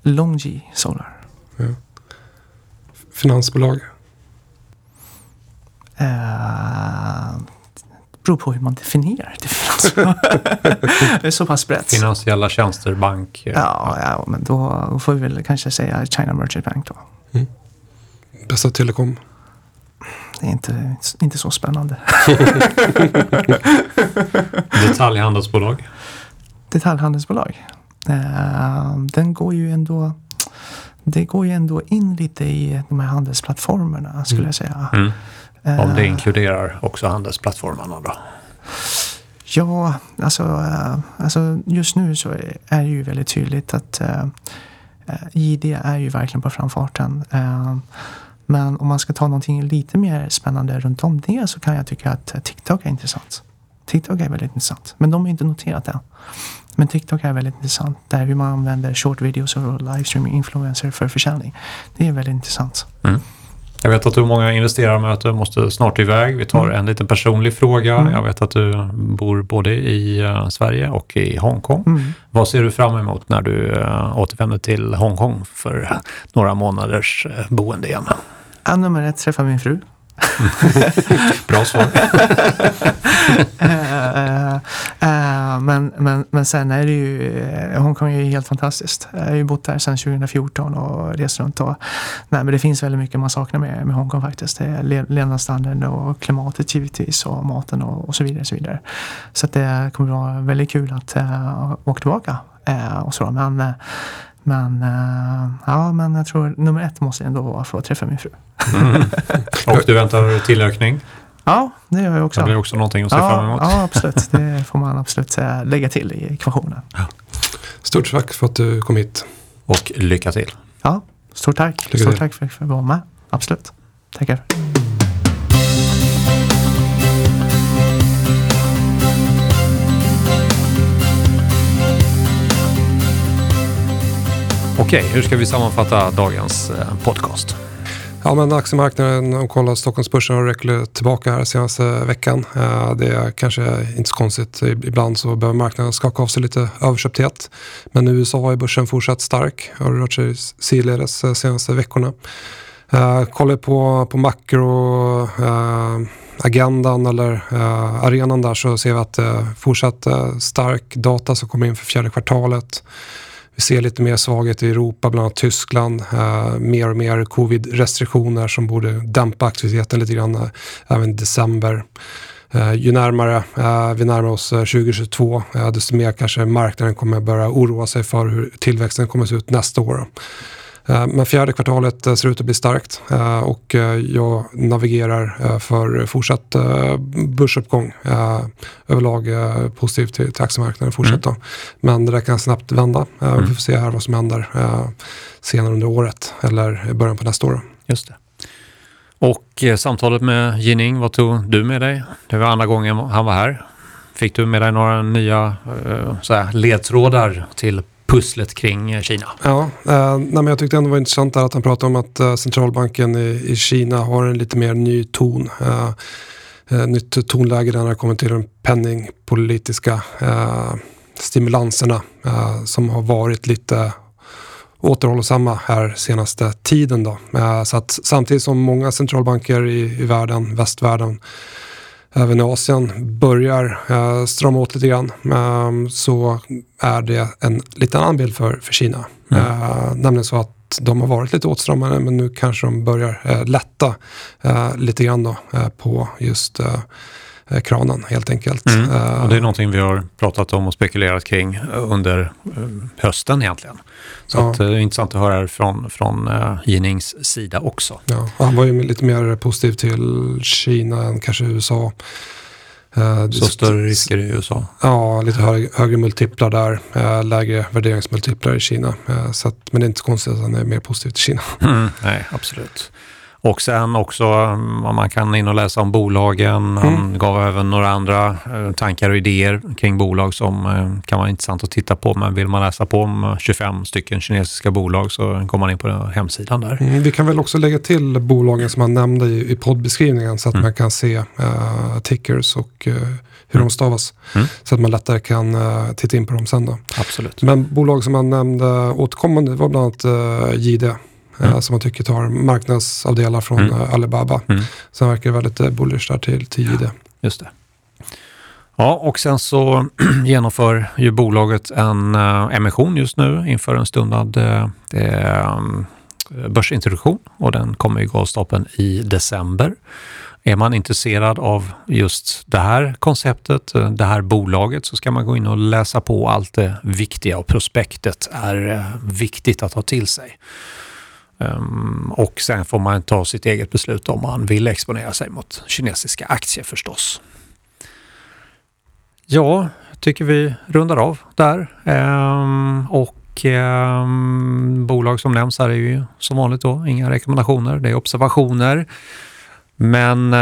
Longji Solar. Finansbolag? Uh, beror på hur man definierar det. finansbolag. [laughs] det är så pass brett. Finansiella tjänster, bank. Ja, ja, men då får vi väl kanske säga China Merchant Bank då. Bästa telekom? Det är inte, inte så spännande. [laughs] Detaljhandelsbolag. Detaljhandelsbolag. Eh, den går ju ändå det går ju ändå in lite i de här handelsplattformarna skulle jag säga. Mm. Om det Eh, inkluderar också handelsplattformarna då. Ja, alltså, eh, alltså just nu så är det ju väldigt tydligt att eh, eh, JD är ju verkligen på framfarten. Eh, men om man ska ta någonting lite mer spännande runt om det så kan jag tycka att TikTok är intressant. TikTok är väldigt intressant, men de har inte noterat det. Men TikTok är väldigt intressant. Där hur man använder short videos och livestreaming influencer för försäljning. Det är väldigt intressant. Mm. Jag vet att du har många investerarmöten, måste snart iväg. Vi tar Mm. en liten personlig fråga. Mm. Jag vet att du bor både i eh, Sverige och i Hongkong. Mm. Vad ser du fram emot när du uh, återvänder till Hongkong för några månaders eh, boende igen? Ja, nummer ett, träffa min fru. [laughs] Bra svar. uh, uh, men, men, men sen är det ju, eh, Hongkong är ju helt fantastiskt. Jag har ju bott där sedan 2014 och rest runt. Och, nej, men det finns väldigt mycket man saknar med, med Hongkong faktiskt. Det är le- levnadsstandarden och klimatet givetvis och maten och, och så vidare. Så, vidare. så att det kommer vara väldigt kul att uh, åka tillbaka. och så. Men, men, eh, ja, men jag tror nummer ett måste ändå vara att få träffa min fru. Och du väntar tillökning. Ja, det gör jag också. Det blir också någonting att se ja, fram emot. Ja, absolut. Det får man absolut eh, lägga till i ekvationen. Stort tack för att du kom hit. Och lycka till. Ja, stort tack. Lycka Stort till. tack för att jag fick vara med. Absolut. Tackar. Okej, hur ska vi sammanfatta dagens eh, podcast? Ja, men aktiemarknaden, om kollar Stockholmsbörsen har rekylat tillbaka här senaste veckan. Eh, det är kanske inte så konstigt. Ibland så behöver marknaden skaka av sig lite överköpthet. Men i USA är börsen fortsatt stark och har rört sig sidledes de senaste veckorna. Kollar på, på makro agendan eller eh, arenan där så ser vi att uh, fortsatt eh, stark data som kommer in för fjärde kvartalet. Vi ser lite mer svaghet i Europa, bland annat Tyskland. Eh, mer och mer covid-restriktioner som borde dämpa aktiviteten lite grann eh, även i december. Eh, ju närmare eh, vi närmar oss eh, 2022 eh, desto mer kanske marknaden kommer börja oroa sig för hur tillväxten kommer att se ut nästa år. Då. Men fjärde kvartalet eh, ser ut att bli starkt eh, och eh, jag navigerar eh, för fortsatt eh, börsuppgång. Eh, Överlag eh, positivt till, aktiemarknaden fortsätta. Men det där kan snabbt vända. Eh, Mm. Vi får se här vad som händer eh, senare under året eller i början på nästa år. Just det. Och eh, samtalet med Jining, vad tog du med dig? Det var andra gången han var här. Fick du med dig några nya eh, ledtrådar till pusslet kring eh, Kina? Ja, eh, nej, men jag tyckte ändå det var intressant där att han pratade om att eh, centralbanken i, i Kina har en lite mer ny ton. Eh, eh, nytt tonläge när det kommer till de penningpolitiska eh, stimulanserna eh, som har varit lite återhållsamma här senaste tiden. Då. Eh, så att samtidigt som många centralbanker i, i världen, västvärlden, även i Asien börjar eh, strama åt lite grann eh, så är det en liten annan bild för, för Kina. Mm. Eh, nämligen så att de har varit lite åtstramade men nu kanske de börjar eh, lätta eh, lite grann då, eh, på just kranen helt enkelt. Mm. Eh, Och det är någonting vi har pratat om och spekulerat kring under eh, hösten egentligen. Så Ja. att, eh, det är intressant att höra från, från Jinings sida också. Ja, han var ju lite mer positiv till Kina än kanske USA. Eh, Så större risker i USA. Ja, lite högre, högre multiplar där, eh, lägre värderingsmultiplar i Kina. Eh, så att, men det är inte så konstigt att han är mer positiv till Kina. Mm, nej, absolut. Och sen också mm, man kan in och läsa om bolagen. Han Mm. gav även några andra eh, tankar och idéer kring bolag som eh, kan vara intressant att titta på. Men vill man läsa på om eh, 25 stycken kinesiska bolag så går man in på hemsidan där. Mm, vi kan väl också lägga till bolagen som han nämnde i, i poddbeskrivningen så att man kan se eh, tickers och eh, hur de stavas. Mm. Så att man lättare kan eh, titta in på dem sen. Då. Absolut. Men bolag som han nämnde återkommande var bland annat eh, JD. Eh, Mm. Som man tycker tar marknadsavdelar från Mm. eh, Alibaba. Mm. Han verkar väldigt eh, bullish där till, till JD. Just det. Ja, och sen så [clears throat] genomför ju bolaget en eh, emission just nu inför en stundad eh, börsintroduktion och den kommer ju gå av stapeln i december. Är man intresserad av just det här konceptet, det här bolaget, så ska man gå in och läsa på allt det viktiga och prospektet är viktigt att ha till sig. Ehm, och sen får man ta sitt eget beslut om man vill exponera sig mot kinesiska aktier förstås. Ja, tycker vi rundar av där. Ehm, och ehm, bolag som nämns här är ju som vanligt då inga rekommendationer, det är observationer. Men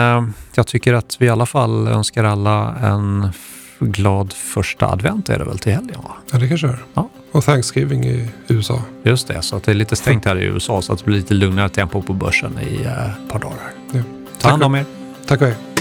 jag tycker att vi i alla fall önskar alla en glad första advent är det väl till helgen va? Ja, det kanske är. Ja. Och Thanksgiving i USA. Just det, så att det är lite stängt här i USA så att det blir lite lugnare tempo på börsen i eh, ett par dagar. Ja. Ta hand om er. Tack och hej.